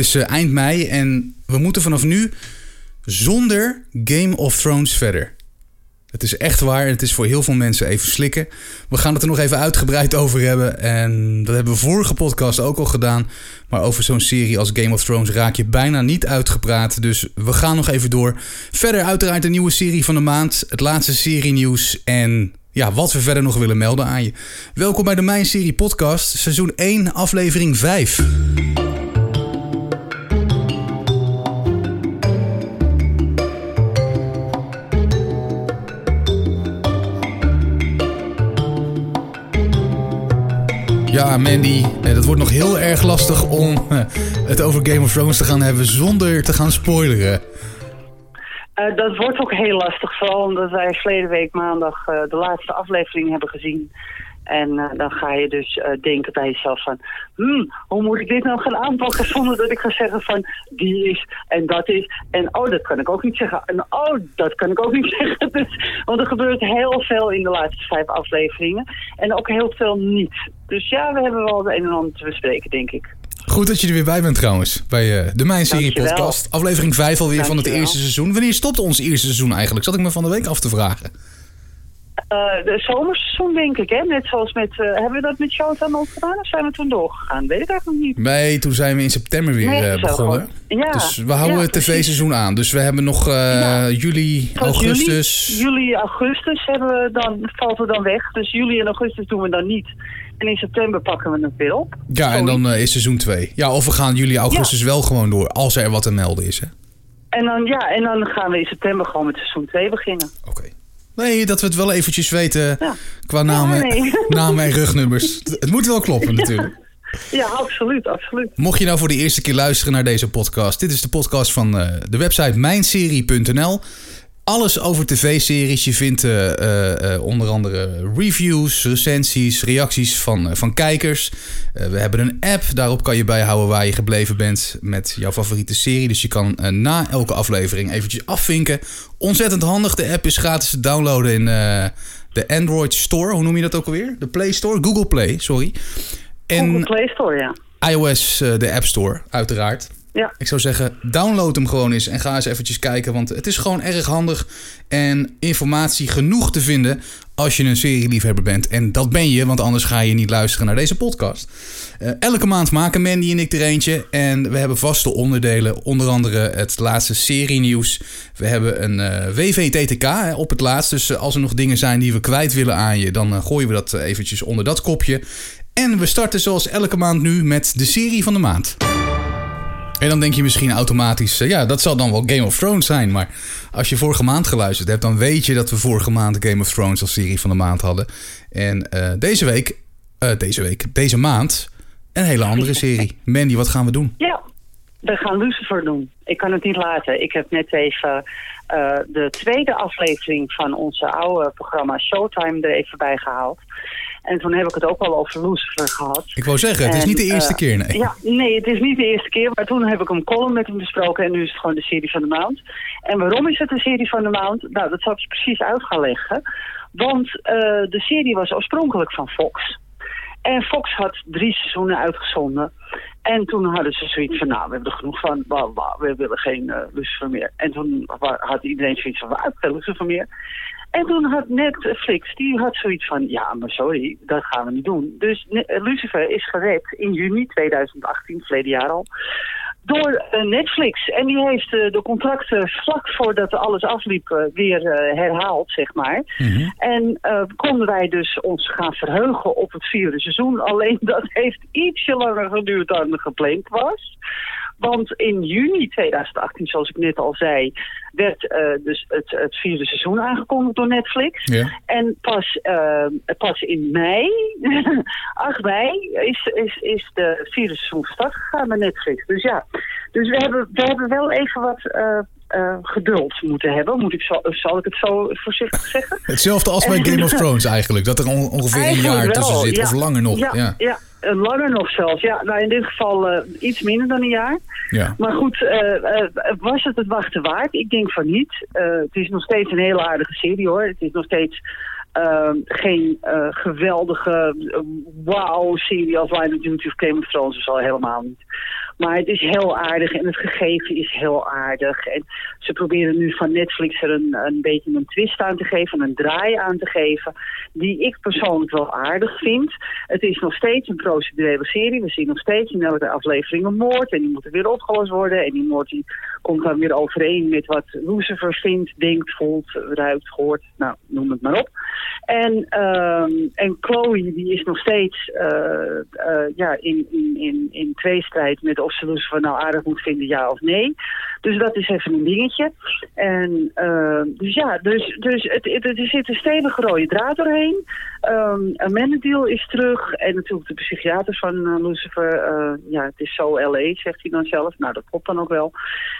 is eh, eind mei en we moeten vanaf nu zonder Game of Thrones verder. Het is echt waar. Het is voor heel veel mensen even slikken. We gaan het er nog even uitgebreid over hebben. En dat hebben we vorige podcast ook al gedaan. Maar over zo'n serie als Game of Thrones raak je bijna niet uitgepraat. Dus we gaan nog even door. Verder uiteraard een nieuwe serie van de maand. Het laatste serie nieuws. En ja, wat we verder nog willen melden aan je. Welkom bij de Mijn Serie Podcast. Seizoen 1, aflevering 5. Ja, Mandy, eh, dat wordt nog heel erg lastig om eh, het over Game of Thrones te gaan hebben zonder te gaan spoileren. Uh, dat wordt ook heel lastig, vooral omdat wij verleden week maandag uh, de laatste aflevering hebben gezien. En uh, dan ga je dus uh, denken bij jezelf van... Hmm, hoe moet ik dit nou gaan aanpakken zonder dat ik ga zeggen van... die is en dat is en oh, dat kan ik ook niet zeggen. En oh, dat kan ik ook niet zeggen. Dus, want er gebeurt heel veel in de laatste vijf afleveringen. En ook heel veel niet. Dus ja, we hebben wel het een en ander te bespreken, denk ik. Goed dat je er weer bij bent trouwens, bij uh, de Mijn Serie podcast. Aflevering 5 alweer van het eerste seizoen. Wanneer stopt ons eerste seizoen eigenlijk? Zat ik me van de week af te vragen. Uh, de zomerseizoen denk ik, hè? Net zoals met... Uh, hebben we dat met Showtime ook gedaan of zijn we toen doorgegaan? Weet ik eigenlijk niet. Nee, toen zijn we in september weer nee, uh, begonnen. Ja, dus we houden ja, het tv-seizoen aan. Dus we hebben nog ja. juli, Tot augustus... Juli, juli, augustus hebben we dan, valt er dan weg. Dus juli en augustus doen we dan niet. En in september pakken we het weer op. Ja, Sorry. en dan is seizoen 2. Ja, of we gaan juli, augustus wel gewoon door. Als er wat te melden is, hè? En dan, ja, en dan gaan we in september gewoon met seizoen 2 beginnen. Oké. Okay. Nee, dat we het wel eventjes weten ja. qua namen, ja, nee. namen en rugnummers. Het moet wel kloppen natuurlijk. Ja, absoluut, absoluut. Mocht je nou voor de eerste keer luisteren naar deze podcast. Dit is de podcast van uh, de website mijnserie.nl. Alles over tv-series. Je vindt uh, uh, onder andere reviews, recensies, reacties van, van kijkers. we hebben een app, daarop kan je bijhouden waar je gebleven bent met jouw favoriete serie. Dus je kan na elke aflevering eventjes afvinken. Ontzettend handig. De app is gratis te downloaden in de Android Store. Hoe noem je dat ook alweer? De Play Store? Google Play, sorry. En Google Play Store, ja. iOS, de App Store, uiteraard. Ja. Ik zou zeggen, download hem gewoon eens en ga eens eventjes kijken. Want het is gewoon erg handig en informatie genoeg te vinden als je een serieliefhebber bent. En dat ben je, want anders ga je niet luisteren naar deze podcast. Uh, elke maand maken Mandy en ik er eentje. En we hebben vaste onderdelen. Onder andere het laatste serienieuws. We hebben een uh, WVTTK op het laatst. Dus als er nog dingen zijn die we kwijt willen aan je... dan gooien we dat eventjes onder dat kopje. En we starten zoals elke maand nu met de serie van de maand. En dan denk je misschien automatisch, ja, dat zal dan wel Game of Thrones zijn. Maar als je vorige maand geluisterd hebt, dan weet je dat we vorige maand Game of Thrones als serie van de maand hadden. En uh, deze week, uh, deze week, deze maand, een hele andere serie. Mandy, wat gaan we doen? Ja, we gaan Lucifer doen. Ik kan het niet laten. Ik heb net even de tweede aflevering van onze oude programma Showtime er even bij gehaald. En toen heb ik het ook al over Lucifer gehad. Ik wou zeggen, het is niet de eerste uh, keer, nee. Ja, nee, het is niet de eerste keer. Maar toen heb ik een column met hem besproken en nu is het gewoon de serie van de maand. En waarom is het de serie van de maand? Nou, dat zal ik je precies uit gaan leggen. Want uh, de serie was oorspronkelijk van Fox. En Fox had drie seizoenen uitgezonden. En toen hadden ze zoiets van, nou, we hebben er genoeg van. We willen geen uh, Lucifer meer. En toen had iedereen zoiets van, we geen Lucifer meer. En toen had Netflix, die had zoiets van, ja, maar sorry, dat gaan we niet doen. Dus Lucifer is gered in juni 2018, verleden jaar al, door uh, Netflix. En die heeft uh, de contracten vlak voordat alles afliep uh, weer herhaald, zeg maar. Mm -hmm. En konden wij dus ons gaan verheugen op het vierde seizoen. Alleen dat heeft ietsje langer geduurd dan gepland was. Want in juni 2018, zoals ik net al zei, werd uh, dus het, het, vierde seizoen aangekondigd door Netflix. Ja. En pas, uh, pas in mei, 8 mei, is, is, is de vierde seizoen start gegaan met Netflix. Dus ja, dus we hebben, we hebben wel even wat uh, uh, geduld moeten hebben. Moet ik zo, zal ik het zo voorzichtig zeggen? Hetzelfde als bij Game of Thrones eigenlijk. Dat er on, ongeveer een jaar wel, tussen zit. Ja. Of langer nog. Ja, ja. ja. langer nog zelfs. Ja, nou in dit geval uh, iets minder dan een jaar. Ja. Maar goed, uh, was het het wachten waard? Ik denk van niet. het is nog steeds een hele aardige serie hoor. Het is nog steeds... Uh, geen uh, geweldige uh, wow-serie als Line of Duty of Game of Thrones is al helemaal niet. Maar het is heel aardig en het gegeven is heel aardig. En ze proberen nu van Netflix er een, een beetje een twist aan te geven, een draai aan te geven, die ik persoonlijk wel aardig vind. Het is nog steeds een procedurele serie. We zien nog steeds in elke aflevering een moord en die moet weer opgelost worden. En die moord die komt dan weer overeen met wat Lucifer vindt, denkt, voelt, ruikt, hoort, nou noem het maar op. En, ehm, en Chloe die is nog steeds uh, uh, ja, in, in, in, in tweestrijd met ze Lucifer nou aardig moet vinden, ja of nee. Dus dat is even een dingetje. En uh, dus ja, dus, dus het, het, er zit een stevige rode draad doorheen. Um, Amenadiel is terug. En natuurlijk de psychiater van uh, Lucifer. Uh, ja, het is zo L.A., zegt hij dan zelf. Nou, dat klopt dan ook wel.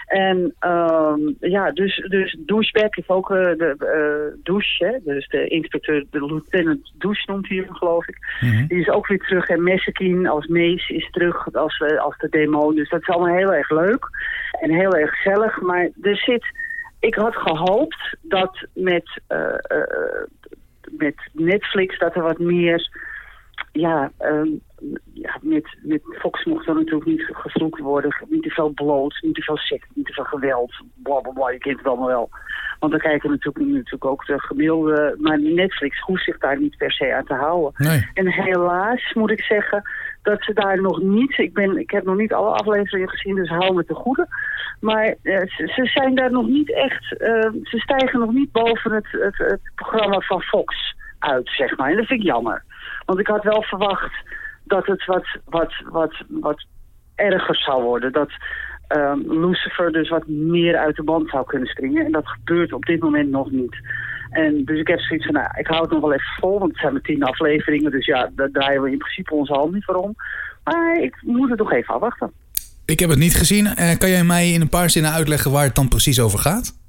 En um, ja, dus, dus Douchebag heeft ook uh, de douche, hè? dus de inspecteur, de lieutenant douche noemt hij hem, geloof ik. Mm -hmm. Die is ook weer terug. En Messekin als Mees is terug als, als de Dus dat is allemaal heel erg leuk. En heel erg gezellig. Maar er zit... Ik had gehoopt dat met, uh, uh, met Netflix dat er wat meer... Ja, um, ja met, met Fox mocht er natuurlijk niet gevloekt worden. Niet te veel bloot, niet te veel seks, niet te veel geweld. Blablabla, je kent het allemaal wel. Want dan kijken natuurlijk, natuurlijk ook de gemiddelde... Maar Netflix hoeft zich daar niet per se aan te houden. Nee. En helaas moet ik zeggen dat ze daar nog niet... Ik, ben, ik heb nog niet alle afleveringen gezien, dus hou me te goede. Maar uh, ze, zijn daar nog niet echt... Uh, ze stijgen nog niet boven het, het, het programma van Fox uit, zeg maar. En dat vind ik jammer. Want ik had wel verwacht dat het wat, wat, wat, wat erger zou worden. Dat um, Lucifer dus wat meer uit de band zou kunnen springen. En dat gebeurt op dit moment nog niet. En dus ik heb zoiets van, nou, ik hou het nog wel even vol, want het zijn maar tien afleveringen. Dus ja, daar draaien we in principe onze hand niet voor om. Maar ik moet het nog even afwachten. Ik heb het niet gezien. Uh, kan jij mij in een paar zinnen uitleggen waar het dan precies over gaat?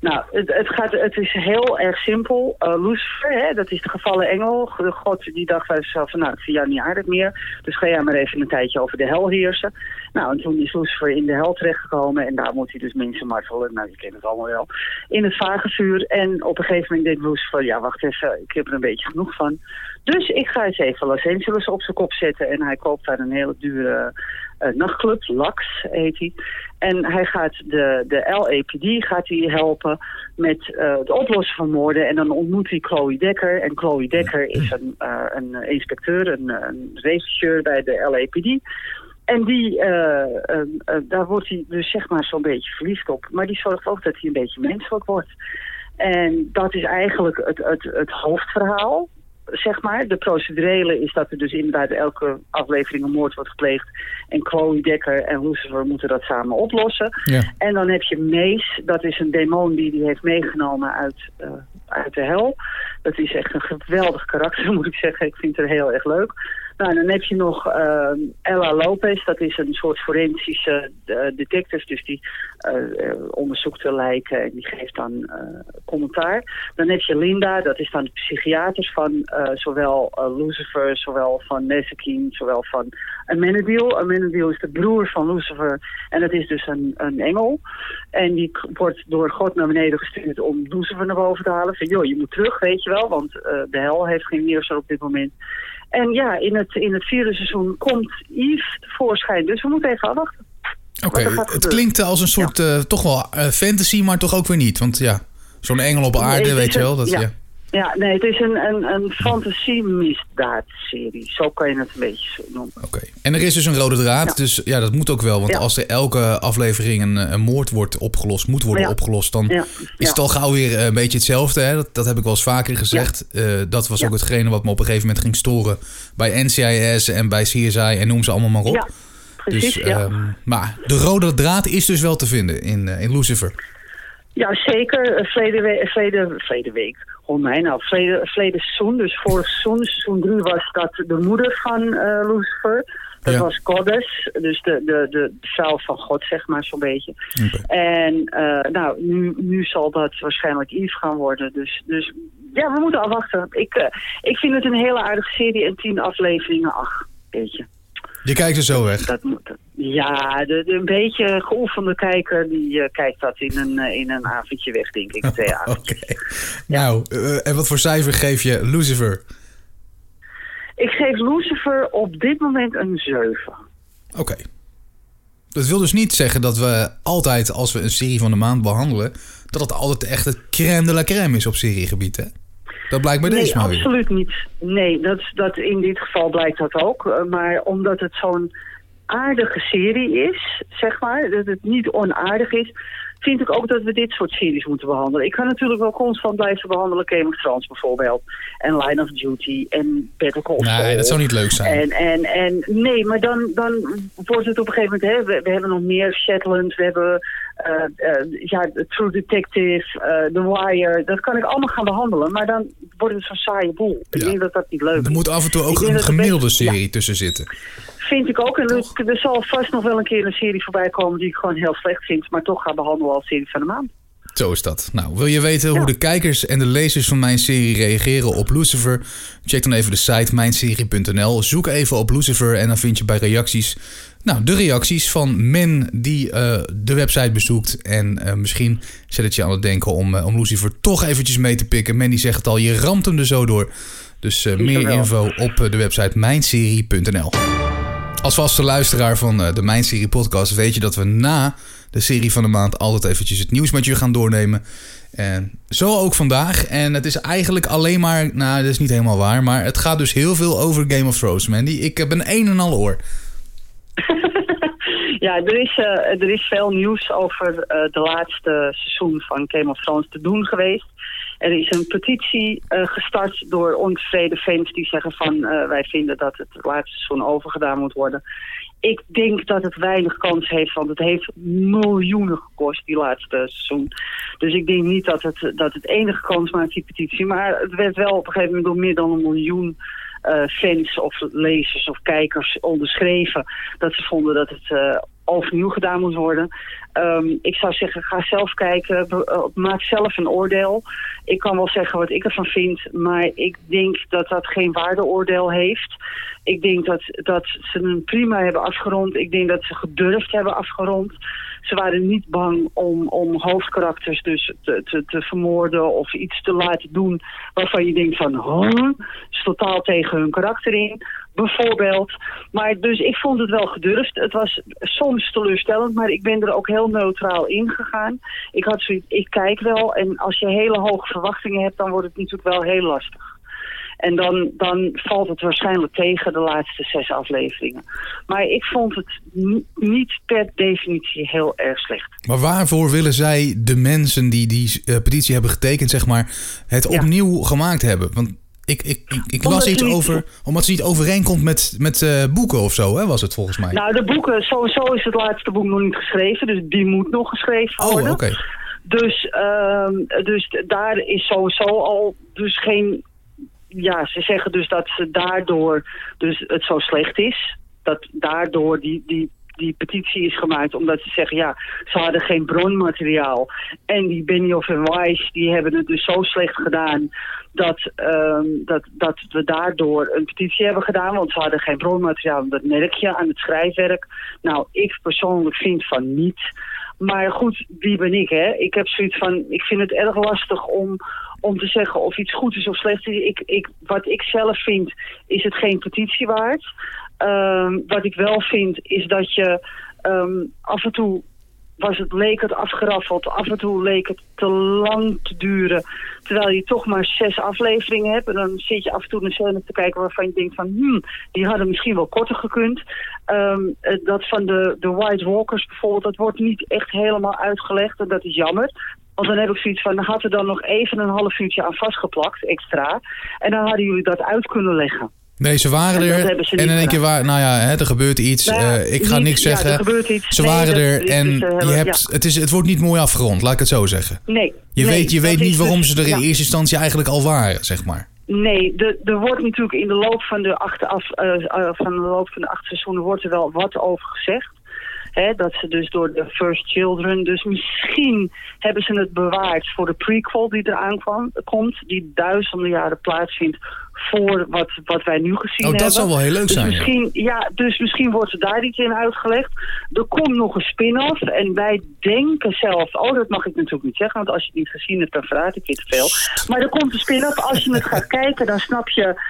Nou, het, het, gaat, het is heel erg simpel. Uh, Lucifer, hè, dat is de gevallen engel. De god die dacht bij zichzelf van, nou, ik vind jou niet aardig meer. Dus ga jij maar even een tijdje over de hel heersen. Nou, en toen is Lucifer in de hel terechtgekomen. En daar moet hij dus mensen martelen. Nou, je kent het allemaal wel. In het vagevuur. En op een gegeven moment denkt Lucifer, ja, wacht even, ik heb er een beetje genoeg van. Dus ik ga eens even Los Angeles op zijn kop zetten. En hij koopt daar een hele dure uh, nachtclub, Lax heet hij. En hij gaat de, de LAPD gaat hij helpen met het oplossen van moorden. En dan ontmoet hij Chloe Dekker. En Chloe Dekker is een, uh, een inspecteur, een, een regisseur bij de LAPD. En die, uh, uh, uh, daar wordt hij dus zeg maar zo'n beetje verliefd op. Maar die zorgt ook dat hij een beetje menselijk wordt. En dat is eigenlijk het, het, het hoofdverhaal zeg maar. De procedurele is dat er dus inderdaad elke aflevering een moord wordt gepleegd. En Chloe Dekker en Lucifer moeten dat samen oplossen. Ja. En dan heb je Mees, dat is een demon die hij heeft meegenomen uit, uh, uit de hel. Dat is echt een geweldig karakter, moet ik zeggen. Ik vind het heel erg leuk. Nou, dan heb je nog uh, Ella Lopez, dat is een soort forensische uh, detective, dus die uh, onderzoekt de lijken en die geeft dan commentaar. Dan heb je Linda, dat is dan de psychiater van zowel Lucifer, zowel van Nesekin, zowel van Amenadiel. Amenadiel is de broer van Lucifer en dat is dus een, een engel. En die wordt door God naar beneden gestuurd om Lucifer naar boven te halen. Van joh, je moet terug, weet je wel, want de hel heeft geen heerser op dit moment. En ja, in het, in het vierde seizoen komt Yves tevoorschijn. Dus we moeten even afwachten. Oké, okay, het klinkt als een soort ja. uh, toch wel uh, fantasy, maar toch ook weer niet. Want ja, zo'n engel op aarde, nee, weet je wel. Dat, ja. ja. Ja, nee, het is een, een, een fantasie-misdaadserie. Zo kan je het een beetje noemen. Oké. Okay. En er is dus een rode draad, ja. dus ja, dat moet ook wel. Want ja. als er elke aflevering een, een, moord wordt opgelost, moet worden ja. opgelost... dan is het al gauw weer een beetje hetzelfde. Hè? Dat, dat heb ik wel eens vaker gezegd. Uh, dat was ook hetgene wat me op een gegeven moment ging storen... bij NCIS en bij CSI en noem ze allemaal maar op. Ja, precies, dus, um, maar de rode draad is dus wel te vinden in, uh, in Lucifer. Ja, zeker. Verleden, we verleden, verleden week mij nou, verleden, verleden seizoen, dus vorig seizoen, seizoen 3 was dat de moeder van uh, Lucifer. Dat ja. was Goddess, dus de, de, de vrouw van God, zeg maar, zo'n beetje. Okay. En uh, nou, nu, nu zal dat waarschijnlijk Yves gaan worden. Dus, dus ja, we moeten afwachten. Ik, uh, ik vind het een hele aardige serie en tien afleveringen, ach, weet je. Je kijkt er zo weg? Dat ja, de, de, een beetje geoefende kijker die uh, kijkt dat in een, uh, in een avondje weg, denk ik. Twee Oké. Okay. Nou, uh, en wat voor cijfer geef je Lucifer? Ik geef Lucifer op dit moment een 7. Oké. Okay. Dat wil dus niet zeggen dat we altijd, als we een serie van de maand behandelen, dat het altijd echt het crème de la crème is op seriegebied, hè? Dat blijkt bij nee, deze absoluut niet. Nee, dat, dat, in dit geval blijkt dat ook. Eh, maar omdat het zo'n aardige serie is, zeg maar, dat het niet onaardig is, vind ik ook dat we dit soort series moeten behandelen. Ik kan natuurlijk wel constant blijven behandelen Game of Thrones bijvoorbeeld. En Line of Duty en Better Call. Nee, dat zou niet leuk zijn. En, en, en nee, maar dan, dan wordt het op een gegeven moment... Hè, we, we hebben nog meer Shetland, we hebben uh, uh, ja, True Detective, uh, The Wire. Dat kan ik allemaal gaan behandelen. Maar dan wordt het zo'n saaie boel. Ik denk dat dat niet leuk is. Er moet af en toe ook een gemiddelde serie tussen zitten. Vind ik ook. En er, er, zal vast nog wel een keer een serie voorbij komen die ik gewoon heel slecht vind. Maar toch ga behandelen als serie van de maand. Zo is dat. Nou, wil je weten hoe de kijkers en de lezers van mijn serie reageren op Lucifer? Check dan even de site mijnserie.nl. Zoek even op Lucifer en dan vind je bij reacties... Nou, de reacties van men die uh, de website bezoekt. En uh, misschien zet het je aan het denken om, uh, om Lucifer toch eventjes mee te pikken. Men die zegt het al, je ramt hem er zo door. Dus meer info op de website mijnserie.nl. Als vaste luisteraar van eh, de Mijn Serie podcast weet je dat we na de serie van de maand altijd eventjes het nieuws met je gaan doornemen. En zo ook vandaag. En het is eigenlijk alleen maar, nou dat is niet helemaal waar, maar het gaat dus heel veel over Game of Thrones, Mandy. Ik heb een een en al oor. ja, er is, uh, er is veel nieuws over de laatste seizoen van Game of Thrones te doen geweest. Er is een petitie uh, gestart door ontevreden fans die zeggen van uh, wij vinden dat het laatste seizoen overgedaan moet worden. Ik denk dat het weinig kans heeft, want het heeft miljoenen gekost, die laatste seizoen. Dus ik denk niet dat het, dat het enige kans maakt, die petitie. Maar het werd wel op een gegeven moment door meer dan een miljoen uh, fans of lezers of kijkers onderschreven. Dat ze vonden dat het overnieuw gedaan moet worden. Um, ik zou zeggen, ga zelf kijken. Maak zelf een oordeel. Ik kan wel zeggen wat ik ervan vind. Maar ik denk dat dat geen waardeoordeel heeft. Ik denk dat, dat ze een prima hebben afgerond. Ik denk dat ze gedurfd hebben afgerond. Ze waren niet bang om, om hoofdkarakters dus te, te, te vermoorden of iets te laten doen waarvan je denkt van, huh? is totaal tegen hun karakter in bijvoorbeeld. Maar dus ik vond het wel gedurfd. Het was soms teleurstellend, maar ik ben er ook heel neutraal in gegaan. Ik had zoiets, ik kijk wel en als je hele hoge verwachtingen hebt, dan wordt het natuurlijk wel heel lastig. En dan, dan valt het waarschijnlijk tegen de laatste zes afleveringen. Maar ik vond het niet per definitie heel erg slecht. Maar waarvoor willen zij de mensen die die uh, petitie hebben getekend, zeg maar, het ja. opnieuw gemaakt hebben? Want ik, ik, ik, ik las iets niet... over, omdat ze niet overeenkomt met, met uh, boeken of zo, hè, was het volgens mij. Nou, de boeken, sowieso is het laatste boek nog niet geschreven, dus die moet nog geschreven worden. Oh, oké. Okay. Dus, uh, dus daar is sowieso al dus geen... Ja, ze zeggen dus dat ze daardoor dus het zo slecht is. Dat daardoor die, die die petitie is gemaakt omdat ze zeggen, ja, ze hadden geen bronmateriaal. En die Benioff en Weiss, die hebben het dus zo slecht gedaan dat, um, dat, dat we daardoor een petitie hebben gedaan. Want ze hadden geen bronmateriaal. Dat merk je aan het schrijfwerk. Nou, ik persoonlijk vind van niet. Maar goed, wie ben ik, hè? Ik heb zoiets van, ik vind het erg lastig om, om te zeggen of iets goed is of slecht is. Ik, ik, wat ik zelf vind, is het geen petitie waard. Um, wat ik wel vind, is dat je um, af en toe was het, leek het afgeraffeld. Af en toe leek het te lang te duren. Terwijl je toch maar zes afleveringen hebt. En dan zit je af en toe een scène te kijken waarvan je denkt van... Hmm, die hadden misschien wel korter gekund. Um, dat van de, de White Walkers bijvoorbeeld, dat wordt niet echt helemaal uitgelegd. En dat is jammer. Want dan heb ik zoiets van, dan had er dan nog even een half uurtje aan vastgeplakt, extra. En dan hadden jullie dat uit kunnen leggen. Nee, ze waren er. En in één keer waar, nou ja, hè, er gebeurt iets. Nou ja, uh, ik ga niks zeggen. Ja, er gebeurt iets. Ze nee, waren dat, er en dus, uh, je hebt, ja. het, is, het wordt niet mooi afgerond, laat ik het zo zeggen. Nee. Je nee, weet, je weet niet waarom dus, ze er in eerste instantie eigenlijk al waren, zeg maar. Nee, de, er wordt natuurlijk in de loop van de acht, af, uh, van de loop van de acht seizoenen wordt er wel wat over gezegd. Hè, dat ze dus door de First Children... Dus misschien hebben ze het bewaard voor de prequel die eraan kwam, komt... die duizenden jaren plaatsvindt voor wat, wat wij nu gezien oh, hebben. dat zou wel heel leuk dus zijn. Misschien, ja. dus misschien wordt er daar iets in uitgelegd. Er komt nog een spin-off en wij denken zelf... Oh, dat mag ik natuurlijk niet zeggen, want als je het niet gezien hebt... dan verraad ik je te veel. Maar er komt een spin-off. Als je het gaat kijken, dan snap je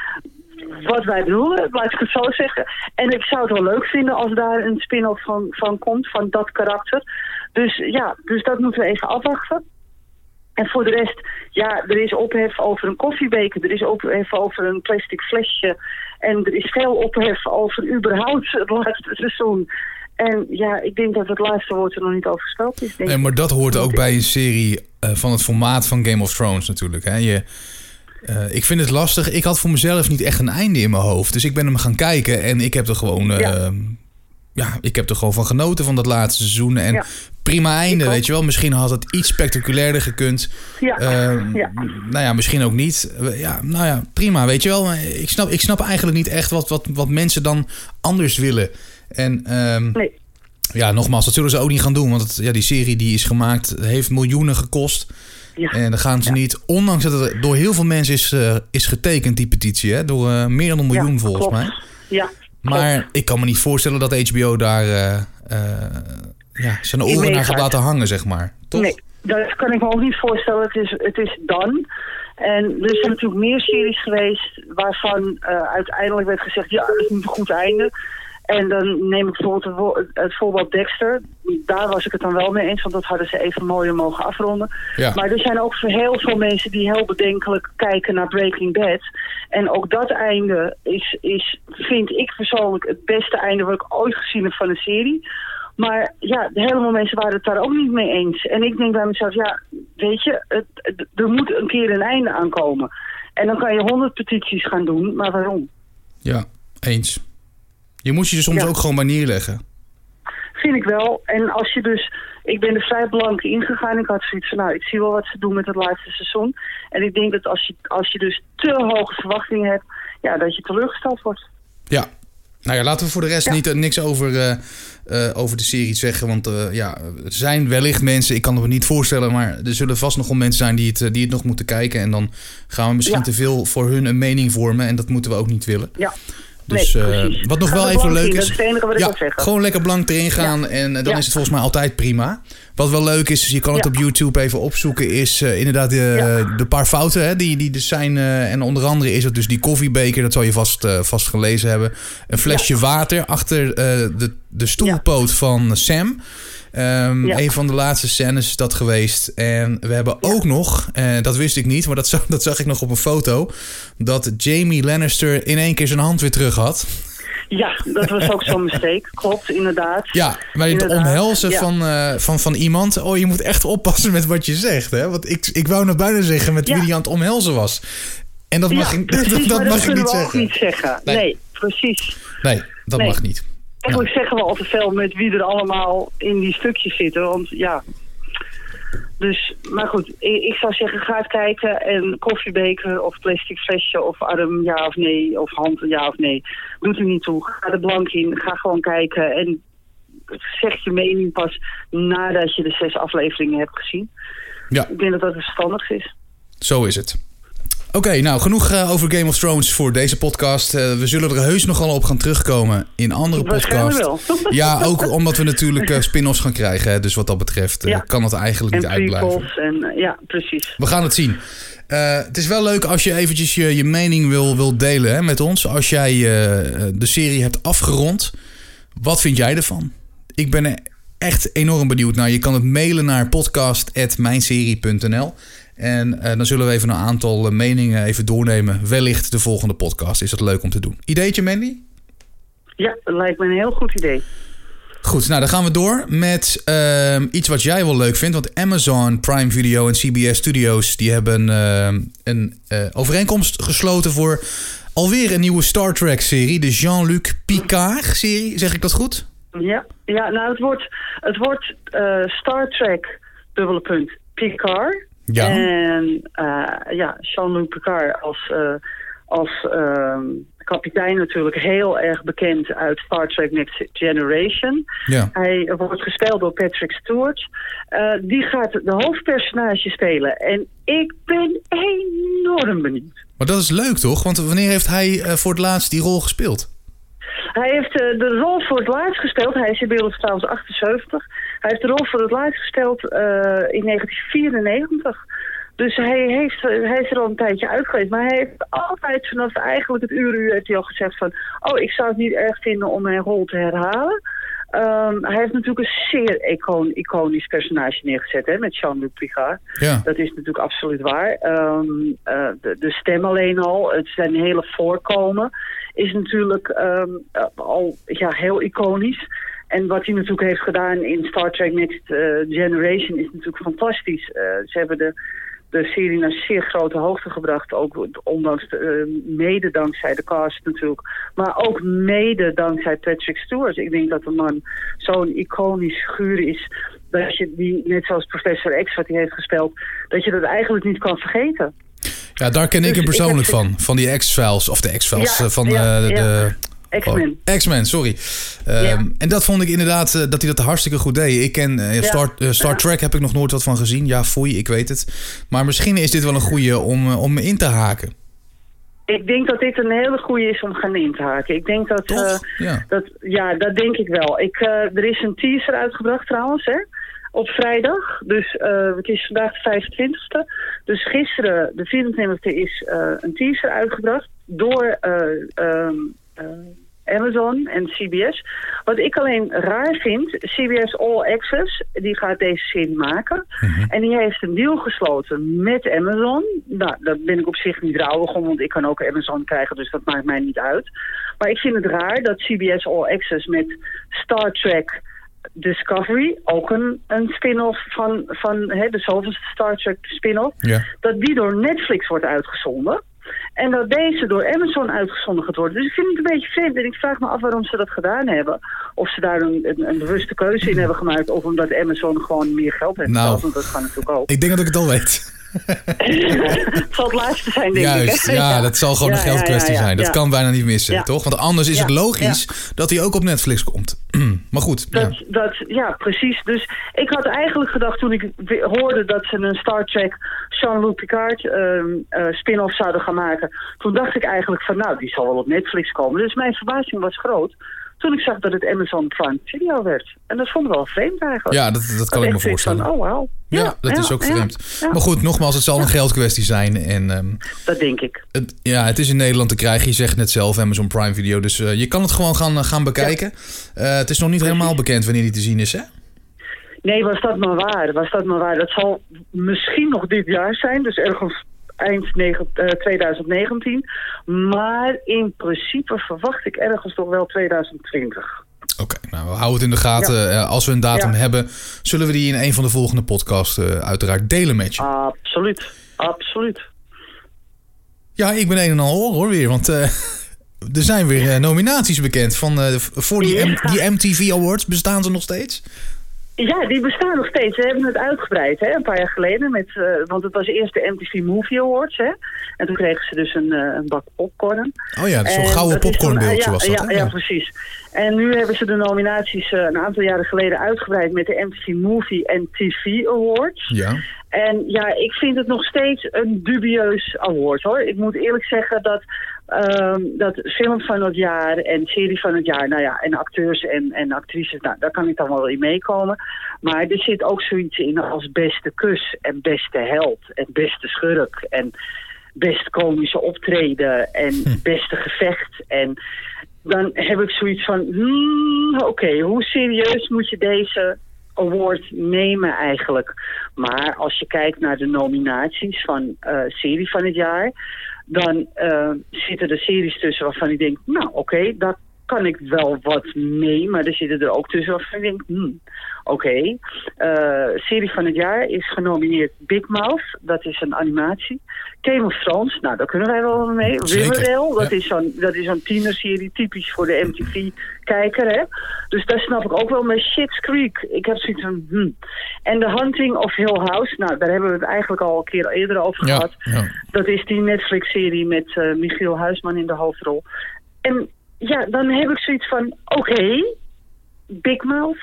wat wij bedoelen, laat ik het zo zeggen. En ik zou het wel leuk vinden als daar een spin-off van, van komt, van dat karakter. Dus ja, dus dat moeten we even afwachten. En voor de rest, ja, er is ophef over een koffiebeker, er is ophef over een plastic flesje. En er is veel ophef over überhaupt het laatste seizoen. En ja, ik denk dat het laatste woord er nog niet over gesproken is. Nee, maar dat hoort ook bij een serie eh, van het formaat van Game of Thrones natuurlijk. Hè? Je, eh, ik vind het lastig. Ik had voor mezelf niet echt een einde in mijn hoofd. Dus ik ben hem gaan kijken en ik heb er gewoon... eh, Ja. ja. ik heb er gewoon van genoten van dat laatste seizoen. En Ja. prima einde, weet je wel. Misschien had het iets spectaculairder gekund. Ja, Eh, ja. Nou ja, misschien ook niet. Ja, nou ja, prima, weet je wel. Ik snap, ik snap eigenlijk niet echt wat, wat, wat mensen dan anders willen. En ehm, Nee. ja, nogmaals, dat zullen ze ook niet gaan doen. Want het, ja, die serie die is gemaakt, heeft miljoenen gekost. Ja. En dan gaan ze niet, ondanks dat het door heel veel mensen is, eh, is getekend, die petitie. Hè, door eh, meer dan een miljoen Ja, volgens klopt. mij. Ja, Maar ik kan me niet voorstellen dat HBO daar eh, ja, zijn oren naar gaat laten hangen, zeg maar. Toch? Nee, dat kan ik me ook niet voorstellen. Het is, het is dan. En er zijn natuurlijk meer series geweest waarvan uiteindelijk werd gezegd, ja, dat is niet een goed einde. En dan neem ik bijvoorbeeld het voorbeeld Dexter. Daar was ik het dan wel mee eens, want dat hadden ze even mooier mogen afronden. Ja. Maar er zijn ook heel veel mensen die heel bedenkelijk kijken naar Breaking Bad. En ook dat einde is, is vind ik persoonlijk het beste einde wat ik ooit gezien heb van een serie. Maar ja, helemaal mensen waren het daar ook niet mee eens. En ik denk bij mezelf, ja, weet je, het, het- er moet een keer een einde aankomen. En dan kan je honderd petities gaan doen, maar waarom? Ja, eens. Je moet je er soms Ja. ook gewoon bij neerleggen. Vind ik wel. En als je dus... Ik ben er vrij blank ingegaan. Ik had zoiets van, nou, ik zie wel wat ze doen met het laatste seizoen. En ik denk dat als je, als je dus te hoge verwachtingen hebt... Ja, dat je teleurgesteld wordt. Ja. Nou ja, laten we voor de rest Ja. niet, niks over, eh, eh, over de serie zeggen. Want eh, ja, er zijn wellicht mensen, ik kan het me niet voorstellen... maar er zullen vast nog wel mensen zijn die het, eh, die het nog moeten kijken. En dan gaan we misschien Ja. te veel voor hun een mening vormen. En dat moeten we ook niet willen. Ja. Dus Nee, eh, wat nog wel even leuk is. dat ja. Gewoon lekker blank erin gaan en eh, dan is het volgens mij altijd prima. Wat wel leuk is, je kan het op YouTube even opzoeken, is eh, inderdaad de, de paar fouten hè, die, die er zijn. en onder andere is het dus die koffiebeker, dat zal je vast, vast gelezen hebben. Een flesje water achter de, de stoelpoot van Sam. Ehm, Ja. Een van de laatste scènes is dat geweest. En we hebben ook nog, eh, dat wist ik niet, maar dat zag, dat zag ik nog op een foto. Dat Jamie Lannister in één keer zijn hand weer terug had. Ja, dat was ook zo'n mistake. Klopt, inderdaad. Ja, maar het Inderdaad, omhelzen ja. van, eh, van, van iemand. Oh, je moet echt oppassen met wat je zegt. Hè? Want ik, ik wou nog bijna zeggen met wie die aan het omhelzen was. En dat mag, ja, ik, precies, dat, dat mag ik niet zeggen. niet zeggen. Nee. Nee, precies. Nee, dat Nee. mag niet. Eigenlijk zeggen we al te veel met wie er allemaal in die stukjes zitten. Want ja. Dus, maar goed, ik, ik zou zeggen, ga het kijken. En koffiebeker of plastic flesje of arm ja of nee. Of hand ja of nee. Doet er niet toe. Ga er blank in. Ga gewoon kijken. En zeg je mening pas nadat je de zes afleveringen hebt gezien. Ja, Ik denk dat dat het verstandigst is. zo is het. Oké, nou genoeg eh, over Game of Thrones voor deze podcast. Eh, we zullen er heus nogal op gaan terugkomen in andere podcasts. wel. Ja, ook omdat we natuurlijk eh, spin-offs gaan krijgen. Hè, dus wat dat betreft Ja. kan het eigenlijk niet En uitblijven. En, ja, precies. We gaan het zien. Het is wel leuk als je eventjes je, je mening wil, wil delen hè, met ons. Als jij de serie hebt afgerond, wat vind jij ervan? Ik ben er echt enorm benieuwd naar. Je kan het mailen naar podcast.mijnserie.nl En eh, dan zullen we even een aantal eh, meningen even doornemen. Wellicht de volgende podcast. Is dat leuk om te doen? Ideetje, Mandy? Ja, dat lijkt me een heel goed idee. Goed, nou dan gaan we door met ehm, iets wat jij wel leuk vindt. Want Amazon Prime Video en CBS Studios die hebben ehm, een eh, overeenkomst gesloten voor alweer een nieuwe Star Trek serie. De Jean-Luc Picard serie, zeg ik dat goed? Ja, ja nou het wordt, het wordt Star Trek, dubbele punt, Picard. Ja. En eh, ja, Jean-Luc Picard als, eh, als ehm, kapitein natuurlijk heel erg bekend uit Star Trek Next Generation. Ja. Hij wordt gespeeld door Patrick Stewart. Eh, die gaat de hoofdpersonage spelen. En ik ben enorm benieuwd. Maar dat is leuk toch? Want wanneer heeft hij voor het laatst die rol gespeeld? Hij heeft de rol voor het laatst gespeeld. Hij is inmiddels trouwens 78. Hij heeft de rol voor het laatst gespeeld eh, in 1994. Dus hij, heeft, hij is er al een tijdje uit geweest. Maar hij heeft altijd vanaf eigenlijk het uur uur heeft hij al gezegd van... oh, ik zou het niet erg vinden om mijn rol te herhalen. Ehm, hij heeft natuurlijk een zeer icon, iconisch personage neergezet hè, met Jean-Luc Picard. Ja. Dat is natuurlijk absoluut waar. Ehm, eh, de, de, stem alleen al, het zijn hele voorkomen, is natuurlijk ehm, eh, al ja, heel iconisch. En wat hij natuurlijk heeft gedaan in Star Trek Next eh, Generation is natuurlijk fantastisch. ze hebben de de serie naar zeer grote hoogte gebracht. Ook ondanks de, uh, mede dankzij de cast natuurlijk. Maar ook mede dankzij Patrick Stewart. Ik denk dat de man zo'n iconisch figuur is. Dat je die, net zoals Professor X wat hij heeft gespeeld. Dat je dat eigenlijk niet kan vergeten. Ja, daar ken ik dus hem persoonlijk van. Van die X-Files. Of de X-Files. Ja, van ja, de... X-Men. Oh, X-Men, sorry. Um, En dat vond ik inderdaad uh, dat hij dat hartstikke goed deed. Ik ken uh, Star, uh, Star Trek heb ik nog nooit wat van gezien. Ja, foei, ik weet het. Maar misschien is dit wel een goede om, om in te haken. Ik denk dat dit een hele goede is om gaan in te haken. Ik denk dat... ja. dat ja, dat denk ik wel. Ik, er is een teaser uitgebracht trouwens, hè op vrijdag. Dus uh, het is vandaag de 25e. Dus gisteren, de 24e, is uh, een teaser uitgebracht door uh, um, Amazon en CBS. Wat ik alleen raar vind, CBS All Access, die gaat deze serie maken. Mhm. En die heeft een deal gesloten met Amazon. Nou, daar ben ik op zich niet rouwig om, want ik kan ook Amazon krijgen, dus dat maakt mij niet uit. Maar ik vind het raar dat CBS All Access met Star Trek... Discovery, ook een, een spin-off van, van hè, de zoveelste Star Trek spin-off, Ja. dat die door Netflix wordt uitgezonden. En dat deze door Amazon uitgezonden gaat worden. Dus ik vind het een beetje vreemd. En ik vraag me af waarom ze dat gedaan hebben. Of ze daar een, een, een bewuste keuze in hebben gemaakt. Of omdat Amazon gewoon meer geld heeft Nou. betaald. Want dat kan natuurlijk ook. Ik denk dat ik het al weet. Het zal het laatste zijn, denk Juist, ik. ja, dat zal gewoon een geldkwestie zijn. Dat kan bijna niet missen, toch? Want anders is het logisch dat hij ook op Netflix komt. maar goed, ja. Dat, ja, precies. Dus ik had eigenlijk gedacht toen ik hoorde dat ze een Star Trek Jean-Luc Picard ehm, eh, spin-off zouden gaan maken. Toen dacht ik eigenlijk van nou, die zal wel op Netflix komen. Dus mijn verbazing was groot toen ik zag dat het Amazon Prime Video werd. En dat vond ik wel vreemd eigenlijk. Ja, dat, dat kan Dat ik me zoiets van, voorstellen. oh wauw. Ja, dat is ook vreemd. ja. Maar goed, nogmaals, het zal een geldkwestie zijn. En ehm, Dat denk ik. het, ja, het is in Nederland te krijgen. Je zegt net zelf, Amazon Prime Video. Dus eh, je kan het gewoon gaan, gaan bekijken. Eh, het is nog niet helemaal bekend wanneer die te zien is, hè? Nee, was dat maar waar. Was dat maar waar. Dat zal misschien nog dit jaar zijn. Dus ergens eind negen- eh, 2019. Maar in principe verwacht ik ergens toch wel 2020. Oké, nou, we houden het in de gaten. Eh, als we een datum Ja. hebben, zullen we die in een van de volgende podcasts eh, uiteraard delen met je. Absoluut. Absoluut. Ja, ik ben een en al hoor, hoor weer. Want er zijn weer nominaties bekend van, voor die, Ja. die MTV Awards. Bestaan ze nog steeds? Ja, die bestaan nog steeds. We hebben het uitgebreid, hè, een paar jaar geleden. Met, eh, want het was eerst de MTV Movie Awards, hè. En toen kregen ze dus een, eh, een bak popcorn. Oh ja, zo'n En gouden popcornbeeldje was ja, dat? Ja, ja, precies. En nu hebben ze de nominaties eh, een aantal jaren geleden uitgebreid met de MTV Movie en TV Awards. Ja. En ja, ik vind het nog steeds een dubieus award hoor. Ik moet eerlijk zeggen dat, ehm, dat film van het jaar en serie van het jaar, nou ja, en acteurs en, en actrices, nou, daar kan ik dan wel in meekomen. Maar er zit ook zoiets in als beste kus en beste held en beste schurk en best komische optreden en beste gevecht. En dan heb ik zoiets van, hmm, oké, hoe serieus moet je deze award nemen eigenlijk? Maar als je kijkt naar de nominaties van eh, serie van het jaar, dan eh, zitten er series tussen waarvan ik denk, nou oké, daar kan ik wel wat mee, maar er zitten er ook tussen waarvan ik denk, hmm, oké. Eh, serie van het jaar is genomineerd Big Mouth, dat is een animatie. Game of Thrones, nou daar kunnen wij wel mee. Riverdale, dat ja. is zo'n dat is zo'n tienerserie, typisch voor de MTV-kijker, hè. Dus daar snap ik ook wel met Shit's Creek. Ik heb zoiets van, hmm. En The Hunting of Hill House, nou daar hebben we het eigenlijk al een keer eerder over Ja, gehad. ja. Dat is die Netflix-serie met eh, Michiel Huisman in de hoofdrol. En ja, dan heb ik zoiets van, oké, Big Mouth,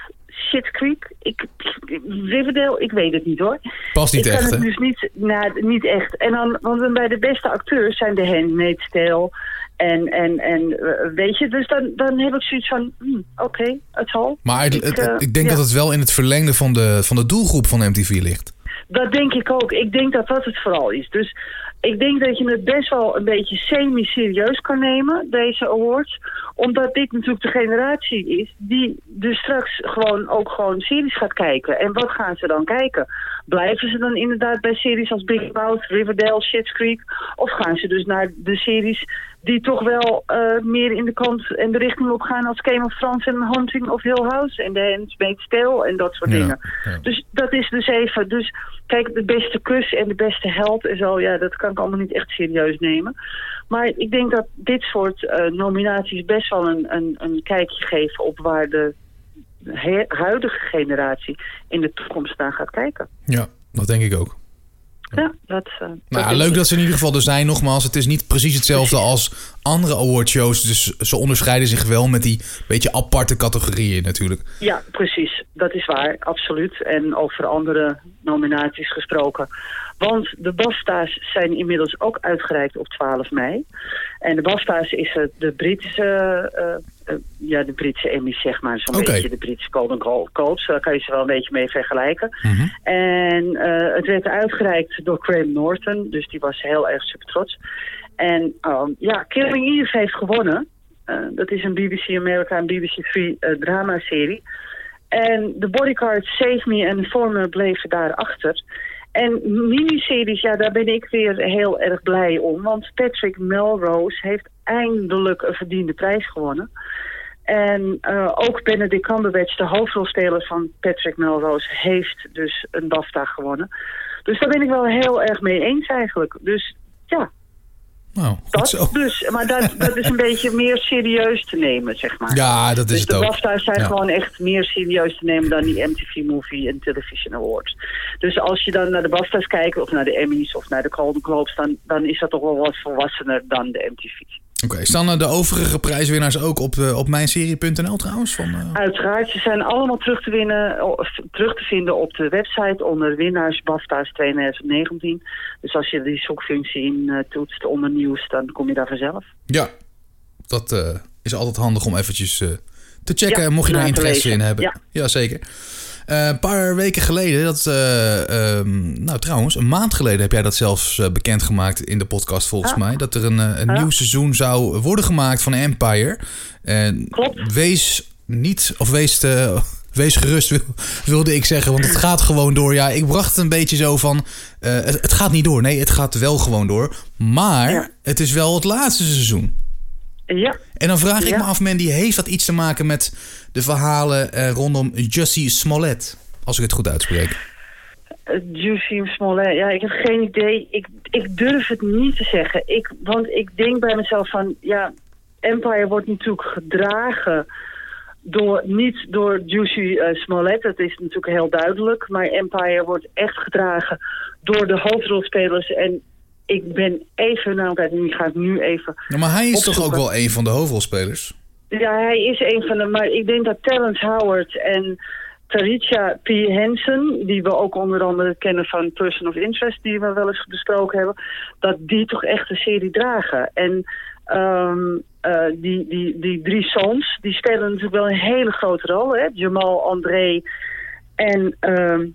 Shit Creek, ik, Riverdale, ik weet het niet hoor. Past niet ik kan echt, het hè? dus niet, nou, niet echt. En dan, want bij de beste acteurs zijn de Handmaid's Tale en, en, en eh, weet je, dus dan, dan heb ik zoiets van, hmm, oké, het zal. Maar het- Ik, het- eh, ik denk ja. dat het wel in het verlengde van de, van de doelgroep van MTV ligt. Dat denk ik ook. Ik denk dat dat het vooral is. Dus ik denk dat je het best wel een beetje semi-serieus kan nemen, deze awards. Omdat dit natuurlijk de generatie is die dus straks gewoon ook gewoon series gaat kijken. En wat gaan ze dan kijken? Blijven ze dan inderdaad bij series als Big Mouth, Riverdale, Schitt's Creek? Of gaan ze dus naar de series die toch wel uh, meer in de kant en de richting op gaan als Game of Thrones en Hunting of Hill House en The Handmaid's Tale en dat soort Ja, dingen. ja. Dus dat is dus even, dus kijk, de beste kus en de beste held en zo, ja, dat kan ik allemaal niet echt serieus nemen. Maar ik denk dat dit soort eh, nominaties best wel een, een, een kijkje geven op waar de huidige generatie in de toekomst naar gaat kijken. Ja, dat denk ik ook. Ja, dat, eh, Nou, dat ja, denk leuk dat ze in ieder geval er zijn. Nogmaals, het is niet precies hetzelfde als andere awardshows. Dus ze onderscheiden zich wel met die beetje aparte categorieën natuurlijk. Ja, precies. Dat is waar, absoluut. En over andere nominaties gesproken. Want de BAFTA's zijn inmiddels ook uitgereikt op 12 mei. En de BAFTA's is eh, de Britse, eh, ja, de Britse Emmys, zeg maar. Zo'n beetje de Britse Golden Glo- Globes. Daar kan je ze wel een beetje mee vergelijken. Mhm. En het werd uitgereikt door Graham Norton. Dus die was heel erg super trots. En um, ja, Killing Eve heeft gewonnen. Dat is een BBC America en BBC 3 eh, dramaserie. En de bodyguard Save Me en Informer bleven daarachter. En miniseries, ja, daar ben ik weer heel erg blij om. Want Patrick Melrose heeft eindelijk een verdiende prijs gewonnen. En eh, ook Benedict Cumberbatch, de hoofdrolspeler van Patrick Melrose, heeft dus een BAFTA gewonnen. Dus daar ben ik wel heel erg mee eens eigenlijk. Dus ja, Nou, dat dus. Maar dat, dat is een beetje meer serieus te nemen, zeg maar. Ja, dat is dus het de ook. BAFTA's zijn Ja. gewoon echt meer serieus te nemen dan die MTV Movie en Television Awards. Dus als je dan naar de BAFTA's kijkt, of naar de Emmys of naar de Golden Globes, dan, dan is dat toch wel wat volwassener dan de MTV. Oké, staan er de overige prijswinnaars ook op, eh, op mijnserie.nl trouwens? Van, eh, Uiteraard, ze zijn allemaal terug te, winnen, of terug te vinden op de website onder winnaars BAFTA's 2019. Dus als je die zoekfunctie in eh, toetst onder nieuws, dan kom je daar vanzelf. Ja, dat eh, is altijd handig om eventjes eh, te checken. Ja, mocht je daar interesse in hebben. Ja. Jazeker. Eh, een paar weken geleden, dat, eh, ehm, nou trouwens, een maand geleden heb jij dat zelfs eh, bekendgemaakt in de podcast volgens Ah. mij. Dat er een, een Ah. nieuw seizoen zou worden gemaakt van Empire. En Klopt. wees niet, of wees, wees gerust wil- wilde ik zeggen, want het gaat gewoon door. Ja, ik bracht het een beetje zo van, het, het gaat niet door. Nee, het gaat wel gewoon door. Maar Ja. het is wel het laatste seizoen. Ja, En dan vraag ik Ja. me af, Mandy, heeft dat iets te maken met de verhalen eh, rondom Jussie Smollett? Als ik het goed uitspreek. Uh, Juicy Smollett, ja, ik heb geen idee. Ik, ik durf het niet te zeggen. Ik, want ik denk bij mezelf van, ja, Empire wordt natuurlijk gedragen door, niet door Juicy eh, Smollett, dat is natuurlijk heel duidelijk. Maar Empire wordt echt gedragen door de hoofdrolspelers. En ik ben even, nou kijk, die ga ik nu even... Ja, maar hij is toch ook wel een van de hoofdrolspelers? Ja, hij is een van de, maar ik denk dat Terrence Howard en Tarisha P. Henson, die we ook onder andere kennen van Person of Interest, die we wel eens besproken hebben, dat die toch echt de serie dragen. En ehm, eh, die, die, die drie zoons, die spelen natuurlijk wel een hele grote rol. Hè? Jamal, André en ehm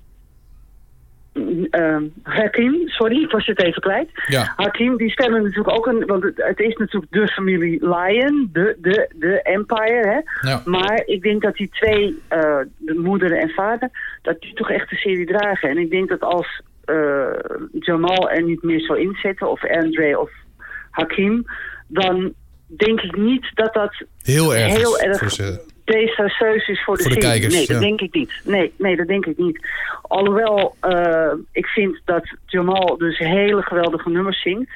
ehm, Hakim, sorry, ik was het even kwijt. Ja. Hakim, die stellen natuurlijk ook een... Want het, is natuurlijk de familie Lion, de, de, de Empire, hè. Ja. Maar ik denk dat die twee, eh, de moeder en vader, dat die toch echt de serie dragen. En ik denk dat als eh, Jamal er niet meer zou inzetten, of Andre of Hakim, dan denk ik niet dat dat Heel erg. heel erg desastreus is voor de, Voor de serie. kijkers, nee, dat ja. denk ik niet. Nee, nee, dat denk ik niet. Alhoewel, eh, ik vind dat Jamal dus hele geweldige nummers zingt.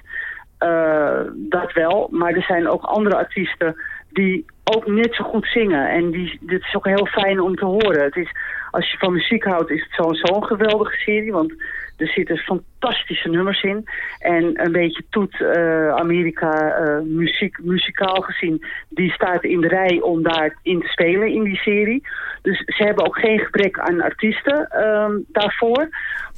Eh, dat wel. Maar er zijn ook andere artiesten die ook net zo goed zingen. En die, dit is ook heel fijn om te horen. Het is, als je van muziek houdt, is het sowieso een geweldige serie. Want er zitten fantastische nummers in. En een beetje toet eh, Amerika eh, muziek, muzikaal gezien. Die staat in de rij om daarin te spelen in die serie. Dus ze hebben ook geen gebrek aan artiesten ehm, daarvoor.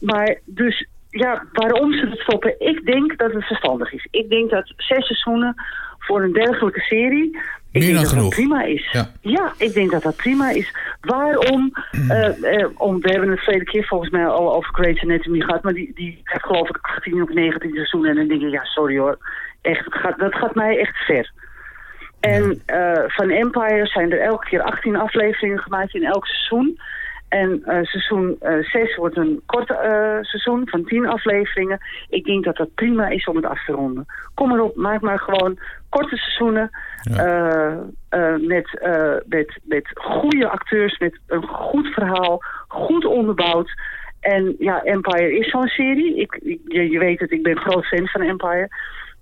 Maar dus ja, waarom ze het stoppen? Ik denk dat het verstandig is. Ik denk dat zes seizoenen voor een dergelijke serie Ik Meer denk dan dat genoeg. dat prima is. Ja. ik denk dat dat prima is. Waarom? eh, eh, om, we hebben het verleden keer volgens mij al over Grey's Anatomy gehad. Maar die, die heeft geloof ik 18 of 19 seizoenen. En dan denk je, ja sorry hoor. Echt, het gaat, dat gaat mij echt ver. En eh, van Empire zijn er elke keer 18 afleveringen gemaakt in elk seizoen. En eh, seizoen 6 wordt een kort eh, seizoen van 10 afleveringen. Ik denk dat dat prima is om het af te ronden. Kom maar op, maak maar gewoon korte seizoenen. eh, eh, met, eh, met, met goede acteurs, met een goed verhaal, goed onderbouwd. En ja, Empire is zo'n serie. Ik, ik- je, je weet het, ik ben groot fan van Empire.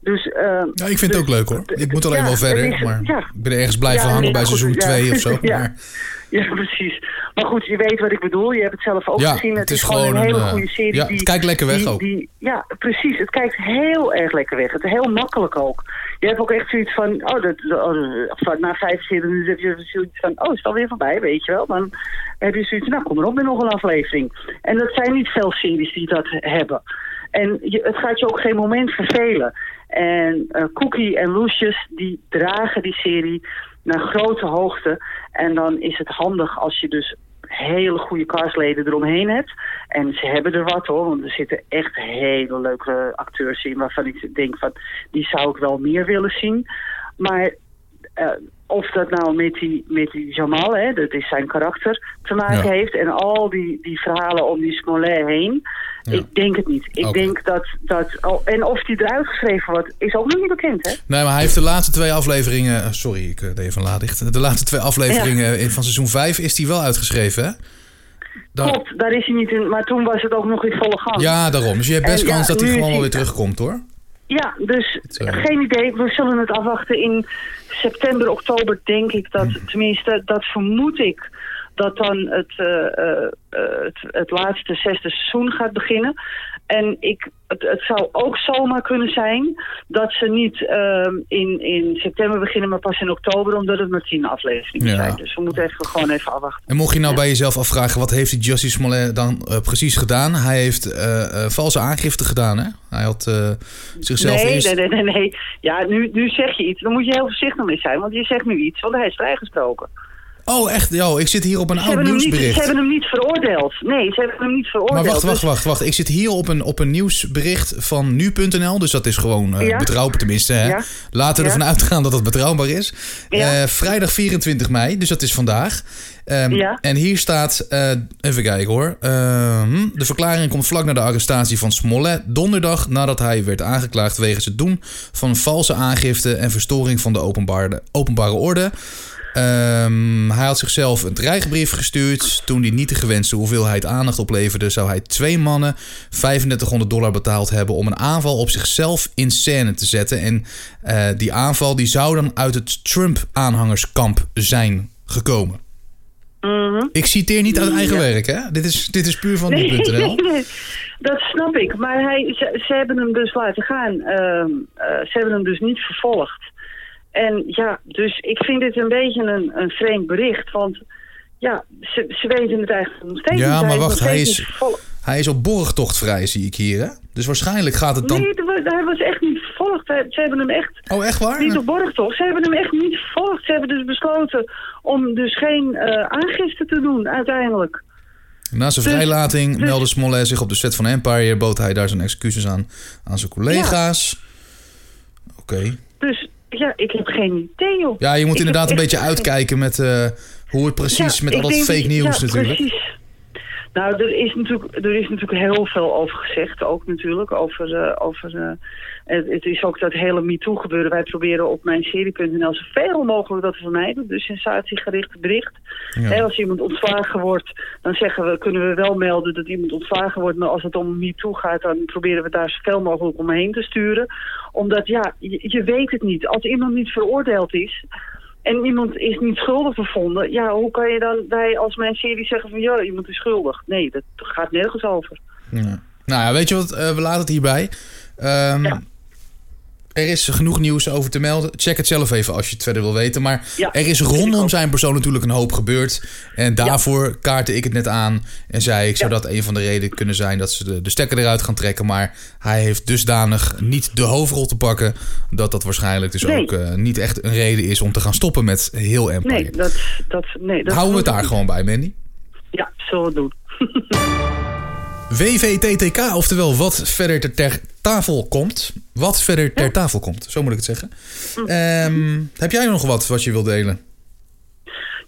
Dus, eh, Ja, ik vind het dus- ook leuk hoor. Ik moet alleen ja, wel verder. is- maar ja. ik ben er ergens blijven Ja, hangen nee, bij goed, seizoen ja. 2 of zo. Ja. Maar, Ja, precies. Maar goed, je weet wat ik bedoel. Je hebt het zelf ook gezien. Het, het is, is gewoon een hele een, eh, goede serie. ja, die, het kijkt lekker weg die- ook. die- ja, precies. Het kijkt heel erg lekker weg. Het is heel makkelijk ook. Je hebt ook echt zoiets van... Oh, dat, oh, van, na vijf series minuten heb je zoiets van... Oh, is het alweer voorbij, weet je wel. Dan heb je zoiets nou, kom maar op met nog een aflevering. En dat zijn niet veel series die dat hebben. En je, het gaat je ook geen moment vervelen. En eh, Cookie en Lucius, die dragen die serie naar grote hoogte. En dan is het handig als je dus hele goede castleden eromheen hebt. En ze hebben er wat hoor, want er zitten echt hele leuke acteurs in... waarvan ik denk van, die zou ik wel meer willen zien. Maar eh, of dat nou met die, met die Jamal, hè, dat is zijn karakter, te maken Ja. heeft... en al die, die verhalen om die Smollett heen... Ja. Ik denk het niet. Ik denk dat... dat oh, en of die eruit geschreven wordt, is ook nog niet bekend, hè? nee, maar hij heeft de laatste twee afleveringen... eh, Sorry, ik eh, deed even een laadicht. De laatste twee afleveringen in- van seizoen 5 is die wel uitgeschreven, hè? Daar- Klopt, daar is hij niet in. Maar toen was het ook nog in volle gang. ja, daarom. Dus je hebt best En ja, kans dat hij gewoon wel hij- weer terugkomt, hoor. Ja, dus eh, geen idee. We zullen het afwachten in september, oktober, denk ik. Dat, Mhm. Tenminste, dat vermoed ik. Dat dan het, eh, eh, eh, het, het laatste zesde seizoen gaat beginnen. En ik, het, het zou ook zomaar kunnen zijn dat ze niet ehm, in, in september beginnen, maar pas in oktober, omdat het maar tien afleveringen Ja. zijn. Dus we moeten even, gewoon even afwachten. En mocht je nou bij jezelf afvragen, wat heeft die Justice Smollett dan precies gedaan? Hij heeft valse aangifte gedaan, hè? Hij had zichzelf Nee, eerst... nee, nee, nee, nee. Ja, nu, nu zeg je iets. Dan moet je heel voorzichtig mee zijn, want je zegt nu iets, want hij is vrijgesproken. Oh, echt? Yo, ik zit hier op een oud hem niet, ze nieuwsbericht. hebben hem niet veroordeeld. Nee, ze hebben hem niet veroordeeld. Maar wacht, wacht, Dus- wacht, wacht. Ik zit hier op een, op een nieuwsbericht van nu.nl. Dus dat is gewoon Ja. betrouwbaar tenminste. Hè? Ja. Laten we Ja. ervan uitgaan dat het betrouwbaar is. Eh, vrijdag 24 mei, dus dat is vandaag. Ehm, Ja. En hier staat, eh, even kijken hoor. Ehm, de verklaring komt vlak na de arrestatie van Smollett. Donderdag nadat hij werd aangeklaagd wegens het doen van valse aangifte en verstoring van de openbare, openbare orde. Ehm, hij had zichzelf een dreigbrief gestuurd. Toen die niet de gewenste hoeveelheid aandacht opleverde, zou hij twee mannen 3500 dollar betaald hebben om een aanval op zichzelf in scène te zetten. En eh, die aanval die zou dan uit het Trump-aanhangerskamp zijn gekomen. Mhm. Ik citeer niet uit eigen Ja. werk, hè? Dit is, dit is puur van Nee, nu.nl. nee, dat snap ik. Maar hij, ze, ze hebben hem dus laten gaan. Ehm, eh, ze hebben hem dus niet vervolgd. En ja, dus ik vind dit een beetje een, een vreemd bericht. Want ja, ze, ze weten het eigenlijk nog steeds Ja, maar wacht, hij is-. Hij is op borgtochtvrij, zie ik hier, hè? Dus waarschijnlijk gaat het dan... Nee, hij was echt niet vervolgd. Ze hebben hem echt Oh, echt waar? niet op borgtocht. Ze hebben hem echt niet vervolgd. Ze hebben dus besloten om dus geen eh, aangifte te doen uiteindelijk. Na zijn Dus- vrijlating dus- meldde Smollett zich op de set van Empire. Bood hij daar zijn excuses aan aan zijn collega's. Oké. Dus ja, ik heb geen idee joh. Ja, je moet Ik inderdaad een beetje uitkijken met eh, hoe het precies... Ja, met al dat fake nieuws natuurlijk. Precies. Nou, er is, natuurlijk, er is natuurlijk heel veel over gezegd, ook natuurlijk. Over, eh, over, eh, het, het is ook dat hele MeToo gebeuren. Wij proberen op mijn serie.nl zoveel mogelijk dat te vermijden. Dus sensatiegericht bericht. Ja. Als iemand ontslagen wordt, dan zeggen we, kunnen we wel melden dat iemand ontslagen wordt. Maar als het om MeToo gaat, dan proberen we daar zoveel mogelijk omheen te sturen. Omdat, ja, je, je weet het niet. Als iemand niet veroordeeld is, en iemand is niet schuldig bevonden, ja, hoe kan je dan wij als mijn serie zeggen van ja, iemand is schuldig? Nee, dat gaat nergens over. Ja. Nou ja, weet je wat? eh, we laten het hierbij. Ehm, Ja. Er is genoeg nieuws over te melden. Check het zelf even als je het verder wil weten. Maar Ja, er is rondom zijn persoon natuurlijk een hoop gebeurd. En daarvoor kaartte ik het net aan. En zei ik, zou dat een van de redenen kunnen zijn dat ze de, de stekker eruit gaan trekken. Maar hij heeft dusdanig niet de hoofdrol te pakken. Dat dat waarschijnlijk dus Nee. ook eh, niet echt een reden is om te gaan stoppen met heel Empire. Nee, dat, dat, nee, dat Houden we het daar gewoon bij, Mandy? Ja, zullen we doen. WVTTK, oftewel wat verder ter, ter tafel komt. Wat verder ter tafel komt, zo moet ik het zeggen. Ehm, heb jij nog wat wat je wilt delen?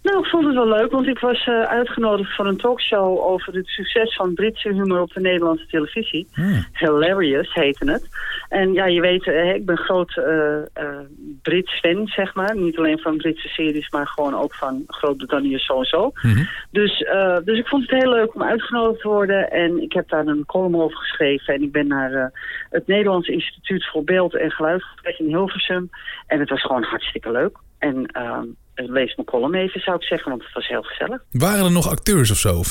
Nou, ik vond het wel leuk, want ik was eh, uitgenodigd voor een talkshow over het succes van Britse humor op de Nederlandse televisie. Hmm. Hilarious heette het. En ja, je weet, eh, ik ben groot eh, Brits fan, zeg maar. Niet alleen van Britse series, maar gewoon ook van Groot-Brittannië sowieso. Mhm. Dus, eh, dus ik vond het heel leuk om uitgenodigd te worden. En ik heb daar een column over geschreven. En ik ben naar het Nederlands Instituut voor Beeld en Geluid in Hilversum. En het was gewoon hartstikke leuk. En ehm, lees mijn column even, zou ik zeggen, want het was heel gezellig. Waren er nog acteurs of zo?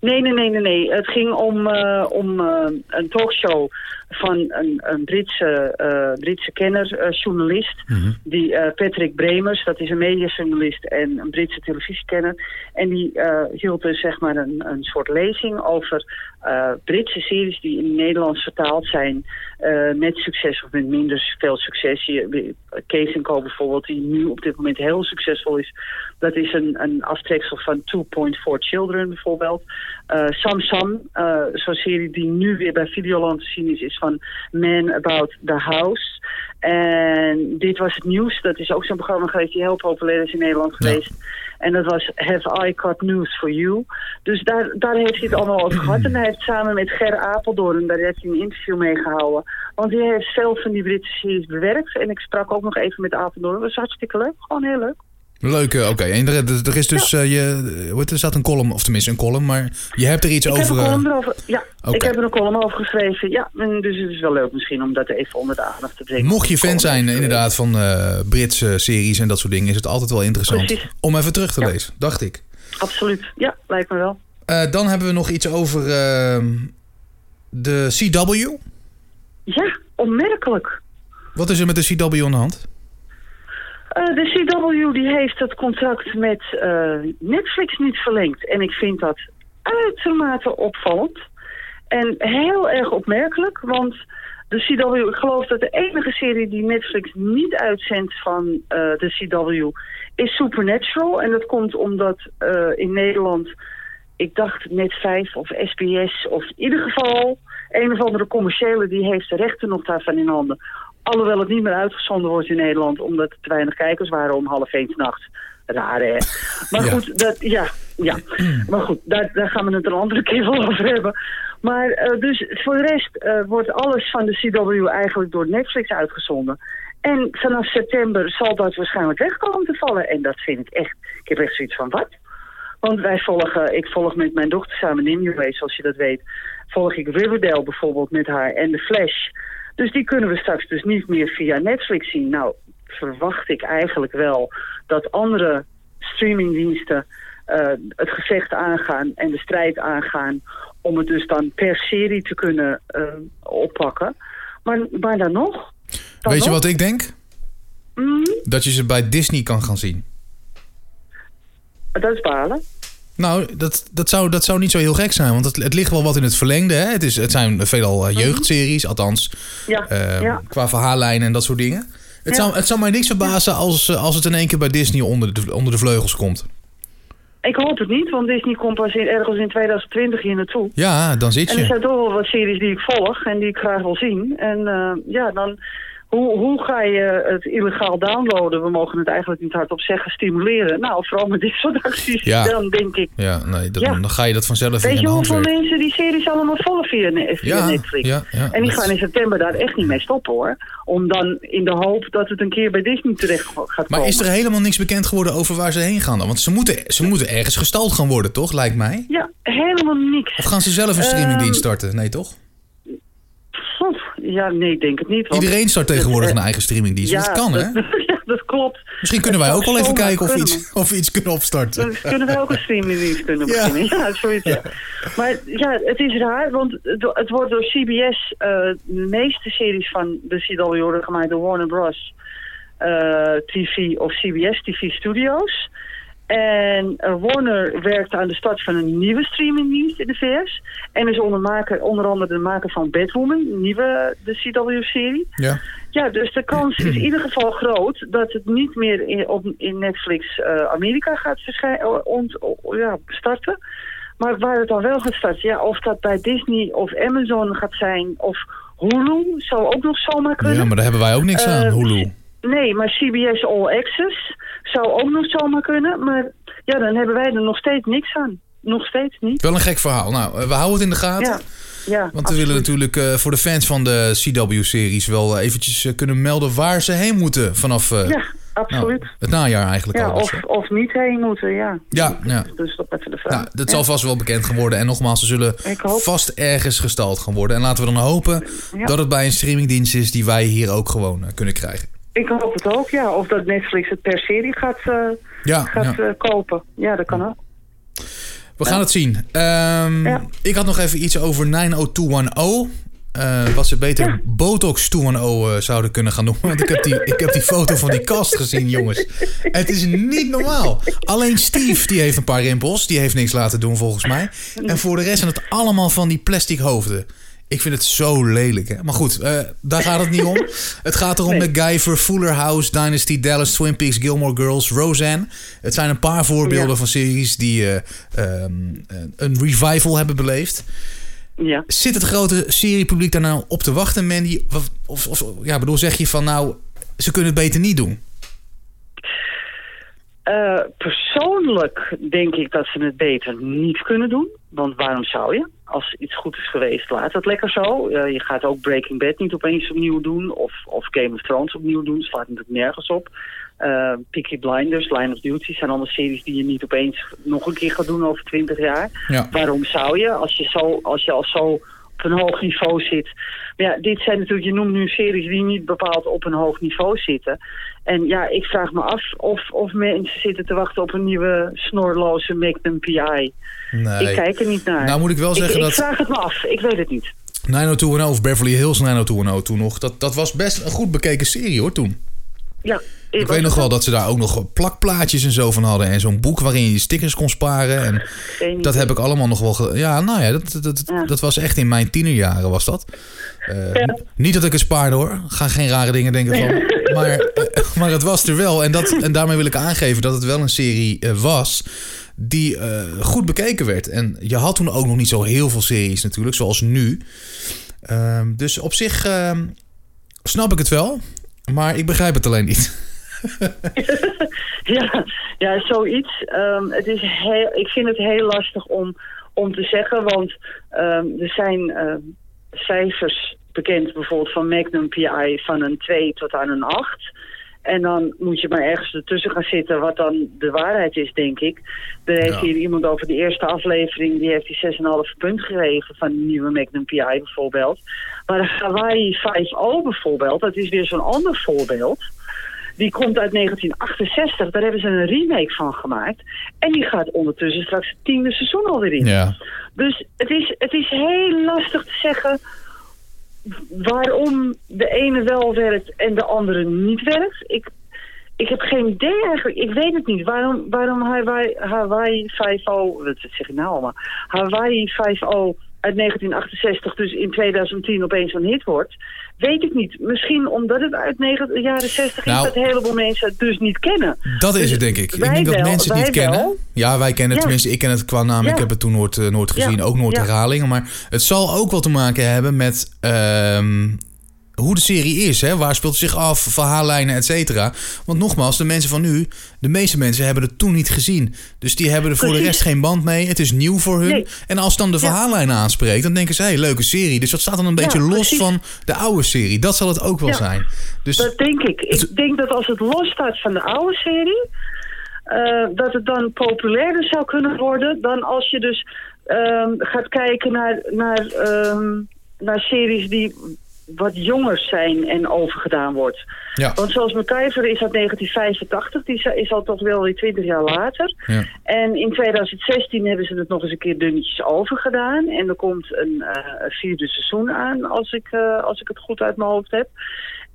Nee, nee, nee, nee, nee. Het ging om, eh, om eh, een talkshow van een, een Britse, eh, Britse kenner, eh, journalist. Die eh, Patrick Bremers, dat is een mediajournalist en een Britse televisiekenner. En die eh, hield dus zeg maar een, een soort lezing over eh, Britse series die in het Nederlands vertaald zijn. Eh, met succes of met minder veel succes. Je- Kees Co bijvoorbeeld, die nu op dit moment heel succesvol is. Dat is een, een aftreksel van 2.4 Children bijvoorbeeld. Eh, Sam Sam, eh, zo'n serie die nu weer bij Videoland te zien is, is van Man About the House. En dit was het nieuws. Dat is ook zo'n programma geweest die heel populair is in Nederland geweest. En dat was Have I Got News for You. Dus daar, daar heeft hij het allemaal over gehad. En hij heeft samen met Ger Apeldoorn, daar heeft hij een interview mee gehouden. Want hij heeft zelf van die Britse series bewerkt. En ik sprak ook nog even met Apeldoorn. Dat was hartstikke leuk. Gewoon heel leuk. Leuk, eh, oké. En er, er is dus, eh, je, er staat een column, of tenminste een column, maar je hebt er iets Ik heb over... een eh, column erover. Ja, ik heb er een column over geschreven. Ja, en dus het is wel leuk misschien om dat even onder de aandacht te brengen. Mocht je fan zijn is, inderdaad van Britse series en dat soort dingen, is het altijd wel interessant Precies. om even terug te Ja. lezen, dacht ik. Absoluut. Ja, lijkt me wel. Dan hebben we nog iets over eh, de CW. Ja, onmerkelijk. Wat is er met de CW aan de hand? Eh, de CW die heeft het contract met eh, Netflix niet verlengd. En ik vind dat uitermate opvallend. En heel erg opmerkelijk, want de CW, ik geloof dat de enige serie die Netflix niet uitzendt van eh, de CW is Supernatural. En dat komt omdat in Nederland, ik dacht net 5 of SBS of in ieder geval een of andere commerciële die heeft de rechten nog daarvan in handen. Alhoewel het niet meer uitgezonden wordt in Nederland omdat er te weinig kijkers waren om half één 's nachts. Raar hè? Maar Ja. goed, dat, ja, ja. Maar goed, daar, daar gaan we het een andere keer wel over hebben. Maar eh, dus voor de rest eh, wordt alles van de CW eigenlijk door Netflix uitgezonden. En vanaf september zal dat waarschijnlijk weg komen te vallen. En dat vind ik echt, ik heb echt zoiets van wat? Want wij volgen, ik volg met mijn dochter samen Nimue, zoals je dat weet. Volg ik Riverdale bijvoorbeeld met haar en The Flash. Dus die kunnen we straks dus niet meer via Netflix zien. Nou, verwacht ik eigenlijk wel dat andere streamingdiensten eh, het gevecht aangaan en de strijd aangaan om het dus dan per serie te kunnen eh, oppakken. Maar, maar dan nog? Dan Weet je wat ik denk? Mhm, Dat je ze bij Disney kan gaan zien. dat is balen. Nou, dat, dat, zou, dat zou niet zo heel gek zijn, want het, het ligt wel wat in het verlengde. Hè? Het, is, het zijn veelal eh, jeugdseries, althans Ja, eh, ja. qua verhaallijnen en dat soort dingen. Het, Ja. zou, het zou mij niks verbazen als, eh, als het in één keer bij Disney onder de, onder de vleugels komt. Ik hoop het niet, want Disney komt pas in, ergens in 2020 hier naartoe. Ja, dan zit En er je. zijn toch wel wat series die ik volg en die ik graag wil zien. En ja, dan... Hoe, hoe ga je het illegaal downloaden? We mogen het eigenlijk niet hardop zeggen, stimuleren. Nou, vooral met dit soort acties, Ja. dan denk ik... Ja, nee, dan, Ja. dan ga je dat vanzelf in Weet je je hoeveel mensen die series allemaal volgen via, via Ja, Netflix? ja, ja, en die gaan in september daar echt niet mee stoppen hoor. Om dan in de hoop dat het een keer bij Disney terecht gaat komen. Maar is er helemaal niks bekend geworden over waar ze heen gaan dan? Want ze moeten, ze moeten ergens gestald gaan worden, toch? Lijkt mij. Ja, helemaal niks. Of gaan ze zelf een streamingdienst Ehm, starten? Nee, toch? Ja, nee, ik denk het niet. want- Iedereen start tegenwoordig een eigen streamingdienst. want dat kan, hè? ja, dat klopt. Misschien kunnen wij ook wel even kijken of, kunnen. iets, of we iets kunnen opstarten. Kunnen wij ook een streamingdienst kunnen Ja. beginnen. Ja, zoiets. ja. Maar ja, het is raar, want het, wordt door CBS... eh, de meeste series van de CW worden gemaakt door Warner Bros. eh, TV of CBS TV Studios. En Warner werkt aan de start van een nieuwe streamingdienst in de VS. En is onder, maker, onder andere de maker van Batwoman, een nieuwe de CW-serie. Ja. Ja, dus de kans is in ieder geval groot dat het niet meer in, op, in Netflix eh, Amerika gaat ont- ja, starten. Maar waar het dan wel gaat starten, ja, of dat bij Disney of Amazon gaat zijn of Hulu, zou ook nog zomaar kunnen. ja, maar daar hebben wij ook niks aan, Eh, Hulu. Nee, maar CBS All Access zou ook nog zomaar kunnen. Maar ja, dan hebben wij er nog steeds niks aan. Nog steeds niet. Wel een gek verhaal. Nou, eh, we houden het in de gaten. Ja, ja Want we absoluut. willen natuurlijk eh, voor de fans van de CW-series wel eventjes eh, kunnen melden waar ze heen moeten vanaf Ja, absoluut. nou, het najaar eigenlijk ja, al. Dus, of, of niet heen moeten, ja. Ja, ja. Dus dat even de vraag. Nou, dat Ja. zal vast wel bekend gaan worden. En nogmaals, ze zullen vast ergens gestald gaan worden. En laten we dan hopen dat het bij een streamingdienst is die wij hier ook gewoon kunnen krijgen. Ik hoop het ook, ja. Of dat Netflix het per serie gaat, eh, Ja, gaat ja. eh, kopen. Ja, dat kan ook. we gaan het zien. Ehm, Ja. Ik had nog even iets over 90210. eh, wat ze beter Ja. Botox 210 eh, zouden kunnen gaan noemen. Want ik heb, die, ik heb die foto van die kast gezien, jongens. Het is niet normaal. Alleen Steve die heeft een paar rimpels. Die heeft niks laten doen, volgens mij. En voor de rest zijn het allemaal van die plastic hoofden. Ik vind het zo lelijk, hè. Maar goed, eh, daar gaat het niet om. Het gaat erom Nee. MacGyver, Fuller House, Dynasty, Dallas, Twin Peaks, Gilmore Girls, Roseanne. Het zijn een paar voorbeelden Ja. van series die eh, ehm, een revival hebben beleefd. Ja. Zit het grote seriepubliek daar nou op te wachten, Mandy? Of, of, of- ja, bedoel, zeg je van nou, ze kunnen het beter niet doen? Eh, persoonlijk denk ik dat ze het beter niet kunnen doen. Want waarom zou je? Als iets goed is geweest, laat het lekker zo. Eh, je gaat ook Breaking Bad niet opeens opnieuw doen. Of, of Game of Thrones opnieuw doen. Dat slaat natuurlijk nergens op. Eh Peaky Blinders, Line of Duty zijn allemaal series die je niet opeens nog een keer gaat doen over twintig jaar. Ja. Waarom zou je, als je, zo, als je al zo op een hoog niveau zit. Maar ja, dit zijn natuurlijk, je noemt nu series die niet bepaald op een hoog niveau zitten. En ja, ik vraag me af of, of mensen zitten te wachten op een nieuwe snorloze Magnum PI. Nee. Ik kijk er niet naar. Nou moet ik wel zeggen ik, dat ik vraag het me af, ik weet het niet. 90210 of Beverly Hills 90210 toen nog, dat, dat was best een goed bekeken serie hoor toen. Ja, Ik weet nog wel dat ze daar ook nog plakplaatjes en zo van hadden. En zo'n boek waarin je stickers kon sparen. En Geen dat idee. heb ik allemaal nog wel... ge- Ja, nou ja, dat, dat, Ja. dat was echt in mijn tienerjaren was dat. Eh, Ja. Niet dat ik het spaarde hoor. Ga geen rare dingen denken van. Maar, eh, maar het was er wel. En, dat, en daarmee wil ik aangeven dat het wel een serie eh, was... die goed bekeken werd. En je had toen ook nog niet zo heel veel series natuurlijk, zoals nu. Ehm, dus op zich ehm, snap ik het wel. Maar ik begrijp het alleen niet. Ja, ja zoiets. Ehm, het is heel, ik vind het heel lastig om, om te zeggen, want ehm, er zijn ehm, cijfers bekend, bijvoorbeeld van Magnum PI, van een 2 tot aan een 8. En dan moet je maar ergens ertussen gaan zitten wat dan de waarheid is, denk ik. Er heeft Ja. hier iemand over de eerste aflevering, die heeft die 6,5 punt gekregen van de nieuwe Magnum PI bijvoorbeeld. Maar de Hawaii 5.0 bijvoorbeeld, dat is weer zo'n ander voorbeeld. Die komt uit 1968. Daar hebben ze een remake van gemaakt. En die gaat ondertussen straks het tiende seizoen alweer in. Ja. Dus het is, het is heel lastig te zeggen waarom de ene wel werkt en de andere niet werkt. Ik, ik heb geen idee eigenlijk. Ik weet het niet. Waarom, waarom Hawaii, Hawaii 5.0... Wat zeg ik nou allemaal? Hawaii 5.0 uit 1968 dus in 2010 opeens een hit wordt... Weet ik niet. Misschien omdat het uit de jaren 60 is... Nou. dat een heleboel mensen het dus niet kennen. Dat is het, denk ik. Ik wij denk dat mensen het niet kennen. Ja, wij kennen het. Ja. Tenminste, ik ken het qua naam. Ja. Ik heb het toen nooit, eh, nooit gezien. Ja. Ook nooit herhalingen. Maar het zal ook wel te maken hebben met... ehm, hoe de serie is, hè? waar speelt het zich af, verhaallijnen, et cetera. Want nogmaals, de mensen van nu, de meeste mensen hebben het toen niet gezien. Dus die hebben er voor de rest geen band mee. Het is nieuw voor hun. Nee. En als dan de verhaallijnen aanspreekt, dan denken ze, hé, leuke serie. Dus dat staat dan een Ja, beetje los van de oude serie. Dat zal het ook wel Ja. zijn. Dus Dat denk ik. Ik denk dat als het losstaat van de oude serie... eh, dat het dan populairder zou kunnen worden... dan als je dus ehm, gaat kijken naar, naar, ehm, naar series die wat jonger zijn en overgedaan wordt. Ja. Want zoals MacGyver is uit 1985, die is- al toch wel weer 20 jaar later. Ja. En in 2016 hebben ze het nog eens een keer dunnetjes overgedaan. En er komt een eh, vierde seizoen aan, als ik, eh, als ik het goed uit mijn hoofd heb.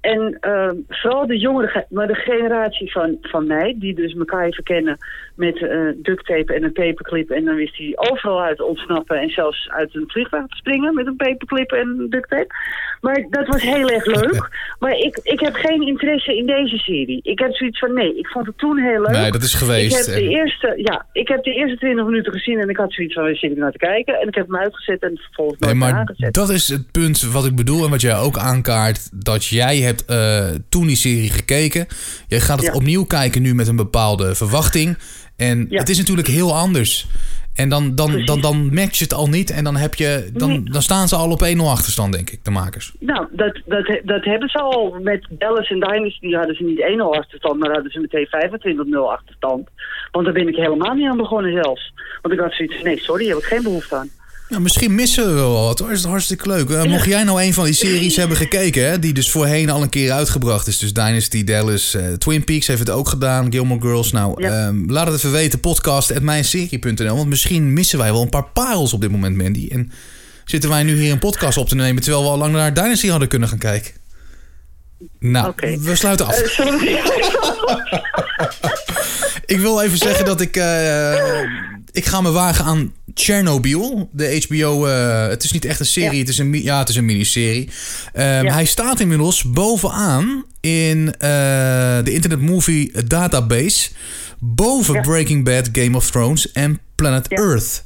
En eh, vooral de jongere, ge- maar de generatie van, van mij, die dus elkaar even kennen met eh duct tape en een paperclip. En dan wist hij overal uit ontsnappen en zelfs uit een vliegtuig te springen met een paperclip en duct tape. Maar dat was heel erg leuk. Maar ik, ik heb geen interesse in deze serie. Ik heb zoiets van, nee, ik vond het toen heel leuk. Nee, dat is geweest. Ik heb, de eerste, ja, ik heb de eerste 20 minuten gezien en ik had zoiets van, waar zit ik naar te kijken? En ik heb hem uitgezet en vervolgens Nee, maar aangezet. dat is het punt wat ik bedoel en wat jij ook aankaart. Dat jij hebt eh, toen die serie gekeken. Jij gaat het Ja. opnieuw kijken nu met een bepaalde verwachting. En Ja. het is natuurlijk heel anders. En dan, dan, dan, Precies. dan matcht je het al niet. En dan, heb je, dan, dan staan ze al op 1-0 achterstand, denk ik, de makers. Nou, dat, dat, dat hebben ze al. Met Dallas en Dynasty hadden ze niet 1-0 achterstand, maar hadden ze meteen 25-0 achterstand. Want daar ben ik helemaal niet aan begonnen zelfs. Want ik had zoiets nee, sorry, daar heb ik geen behoefte aan. Ja, misschien missen we wel wat hoor. Is het hartstikke leuk. Mocht jij nou een van die series hebben gekeken, hè, die dus voorheen al een keer uitgebracht is. Dus Dynasty, Dallas, eh, Twin Peaks heeft het ook gedaan. Gilmore Girls. Nou, Ja. ehm, laat het even weten. Podcast.mijnserie.nl. Want misschien missen wij wel een paar parels op dit moment, Mandy. En zitten wij nu hier een podcast op te nemen terwijl we al lang naar Dynasty hadden kunnen gaan kijken. Nou, we sluiten af. Eh. Ik wil even zeggen dat ik. eh, ik ga me wagen aan Chernobyl. De HBO. eh, het is niet echt een serie. Ja. Het is een, ja, het is een miniserie. Ehm, Ja. Hij staat inmiddels bovenaan in eh, de Internet Movie Database. Boven Ja. Breaking Bad, Game of Thrones en Planet. Earth.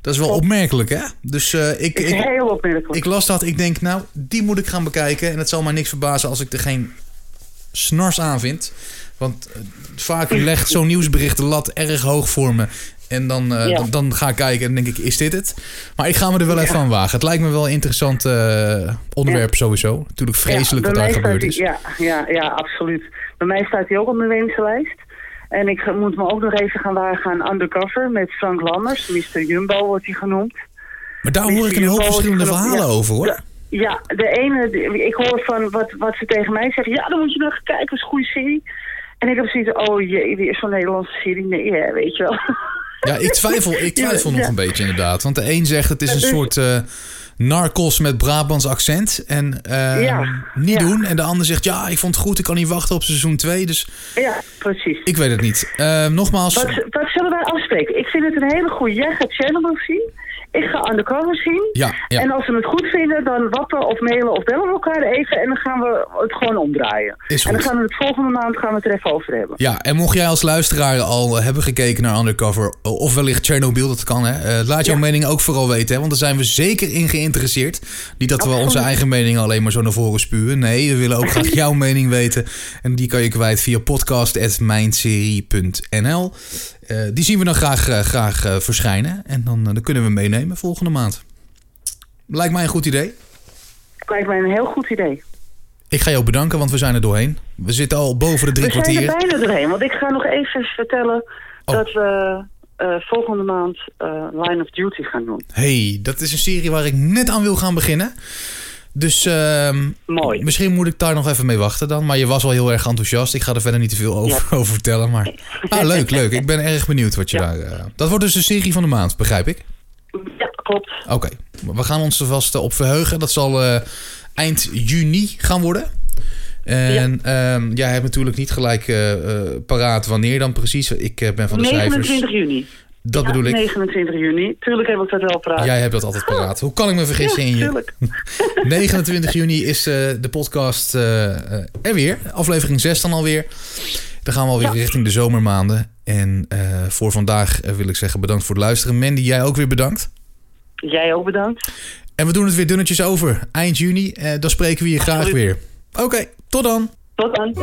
Dat is wel opmerkelijk, hè? Dus ik, ik, heel opmerkelijk. ik las dat. Ik denk, nou, die moet ik gaan bekijken. En het zal mij niks verbazen als ik er geen snars aan vind. Want vaak legt zo'n nieuwsbericht de lat erg hoog voor me. En dan, eh, Ja. dan, dan ga ik kijken en denk ik, is dit het? Maar ik ga me er wel even aan wagen. Het lijkt me wel een interessant eh, onderwerp sowieso. Natuurlijk vreselijk wat daar gebeurd is. die- Ja, ja, ja, absoluut. Bij mij staat hij ook op mijn wensenlijst. En ik moet me ook nog even gaan wagen aan Undercover met Frank Lammers. Mr. Jumbo wordt hij genoemd. Maar daar hoor ik een hoop verschillende verhalen over hoor. Ja, Ja, de ene, ik hoor van wat, wat ze tegen mij zeggen. Ja, dan moet je nog kijken, dat is een goede serie. En ik heb zoiets oh jee, weer zo'n Nederlandse serie. Nee, hè, weet je wel. Ja, ik twijfel, ik twijfel Ja, nog ja. een beetje inderdaad. Want de een zegt het is een dus- soort eh narcos met Brabants accent. En eh, Ja, niet doen. En de ander zegt ja, ik vond het goed. Ik kan niet wachten op seizoen 2. Dus Ja, precies. ik weet het niet. Eh, nogmaals, Wat, wat zullen wij afspreken? Ik vind het een hele goede. Jij gaat Chernobyl zien. Ik ga Undercover zien. ja, ja. En als we het goed vinden, dan wappen of mailen of bellen we elkaar even. En dan gaan we het gewoon omdraaien. Is en dan gaan we het volgende maand gaan we het er even over hebben. Ja, en mocht jij als luisteraar al hebben gekeken naar Undercover, of wellicht Chernobyl, dat kan hè. eh, laat jouw Ja. mening ook vooral weten, hè, want daar zijn we zeker in geïnteresseerd. Niet dat we onze eigen mening alleen maar zo naar voren spuwen. Nee, we willen ook graag jouw mening weten. En die kan je kwijt via podcast.mijnserie.nl. Eh, die zien we dan graag, eh, graag eh, verschijnen. En dan, dan kunnen we meenemen volgende maand. Lijkt mij een goed idee. Lijkt mij een heel goed idee. Ik ga jou bedanken, want we zijn er doorheen. We zitten al boven de drie we zijn kwartier. er bijna doorheen, want ik ga nog even vertellen Oh. dat we volgende maand Line of Duty gaan doen. hey, dat is een serie waar ik net aan wil gaan beginnen. Dus ehm, Mooi. misschien moet ik daar nog even mee wachten dan. Maar je was wel heel erg enthousiast. Ik ga er verder niet te veel over, over vertellen. Maar ah, leuk, leuk. Ik ben erg benieuwd wat je Ja. daar... eh, dat wordt dus de serie van de maand, begrijp ik? Ja, klopt. Oké, we gaan ons er vast op verheugen. Dat zal eh, eind juni gaan worden. En ehm, jij hebt natuurlijk niet gelijk eh, eh, paraat wanneer dan precies. Ik eh, ben van de 29 cijfers. juni. Dat Ja, bedoel ik. 29 juni. Tuurlijk heb ik dat wel praat. Jij hebt dat altijd paraat. Hoe kan ik me vergissen ja, in je? tuurlijk. 29 juni is eh, de podcast eh, er weer. Aflevering 6 dan alweer. Dan gaan we alweer Ja. richting de zomermaanden. En voor vandaag wil ik zeggen bedankt voor het luisteren. Mandy, jij ook weer bedankt. Jij ook bedankt. En we doen het weer dunnetjes over. Eind juni, dan spreken we je graag Absoluut. weer. Oké, tot dan. Tot dan.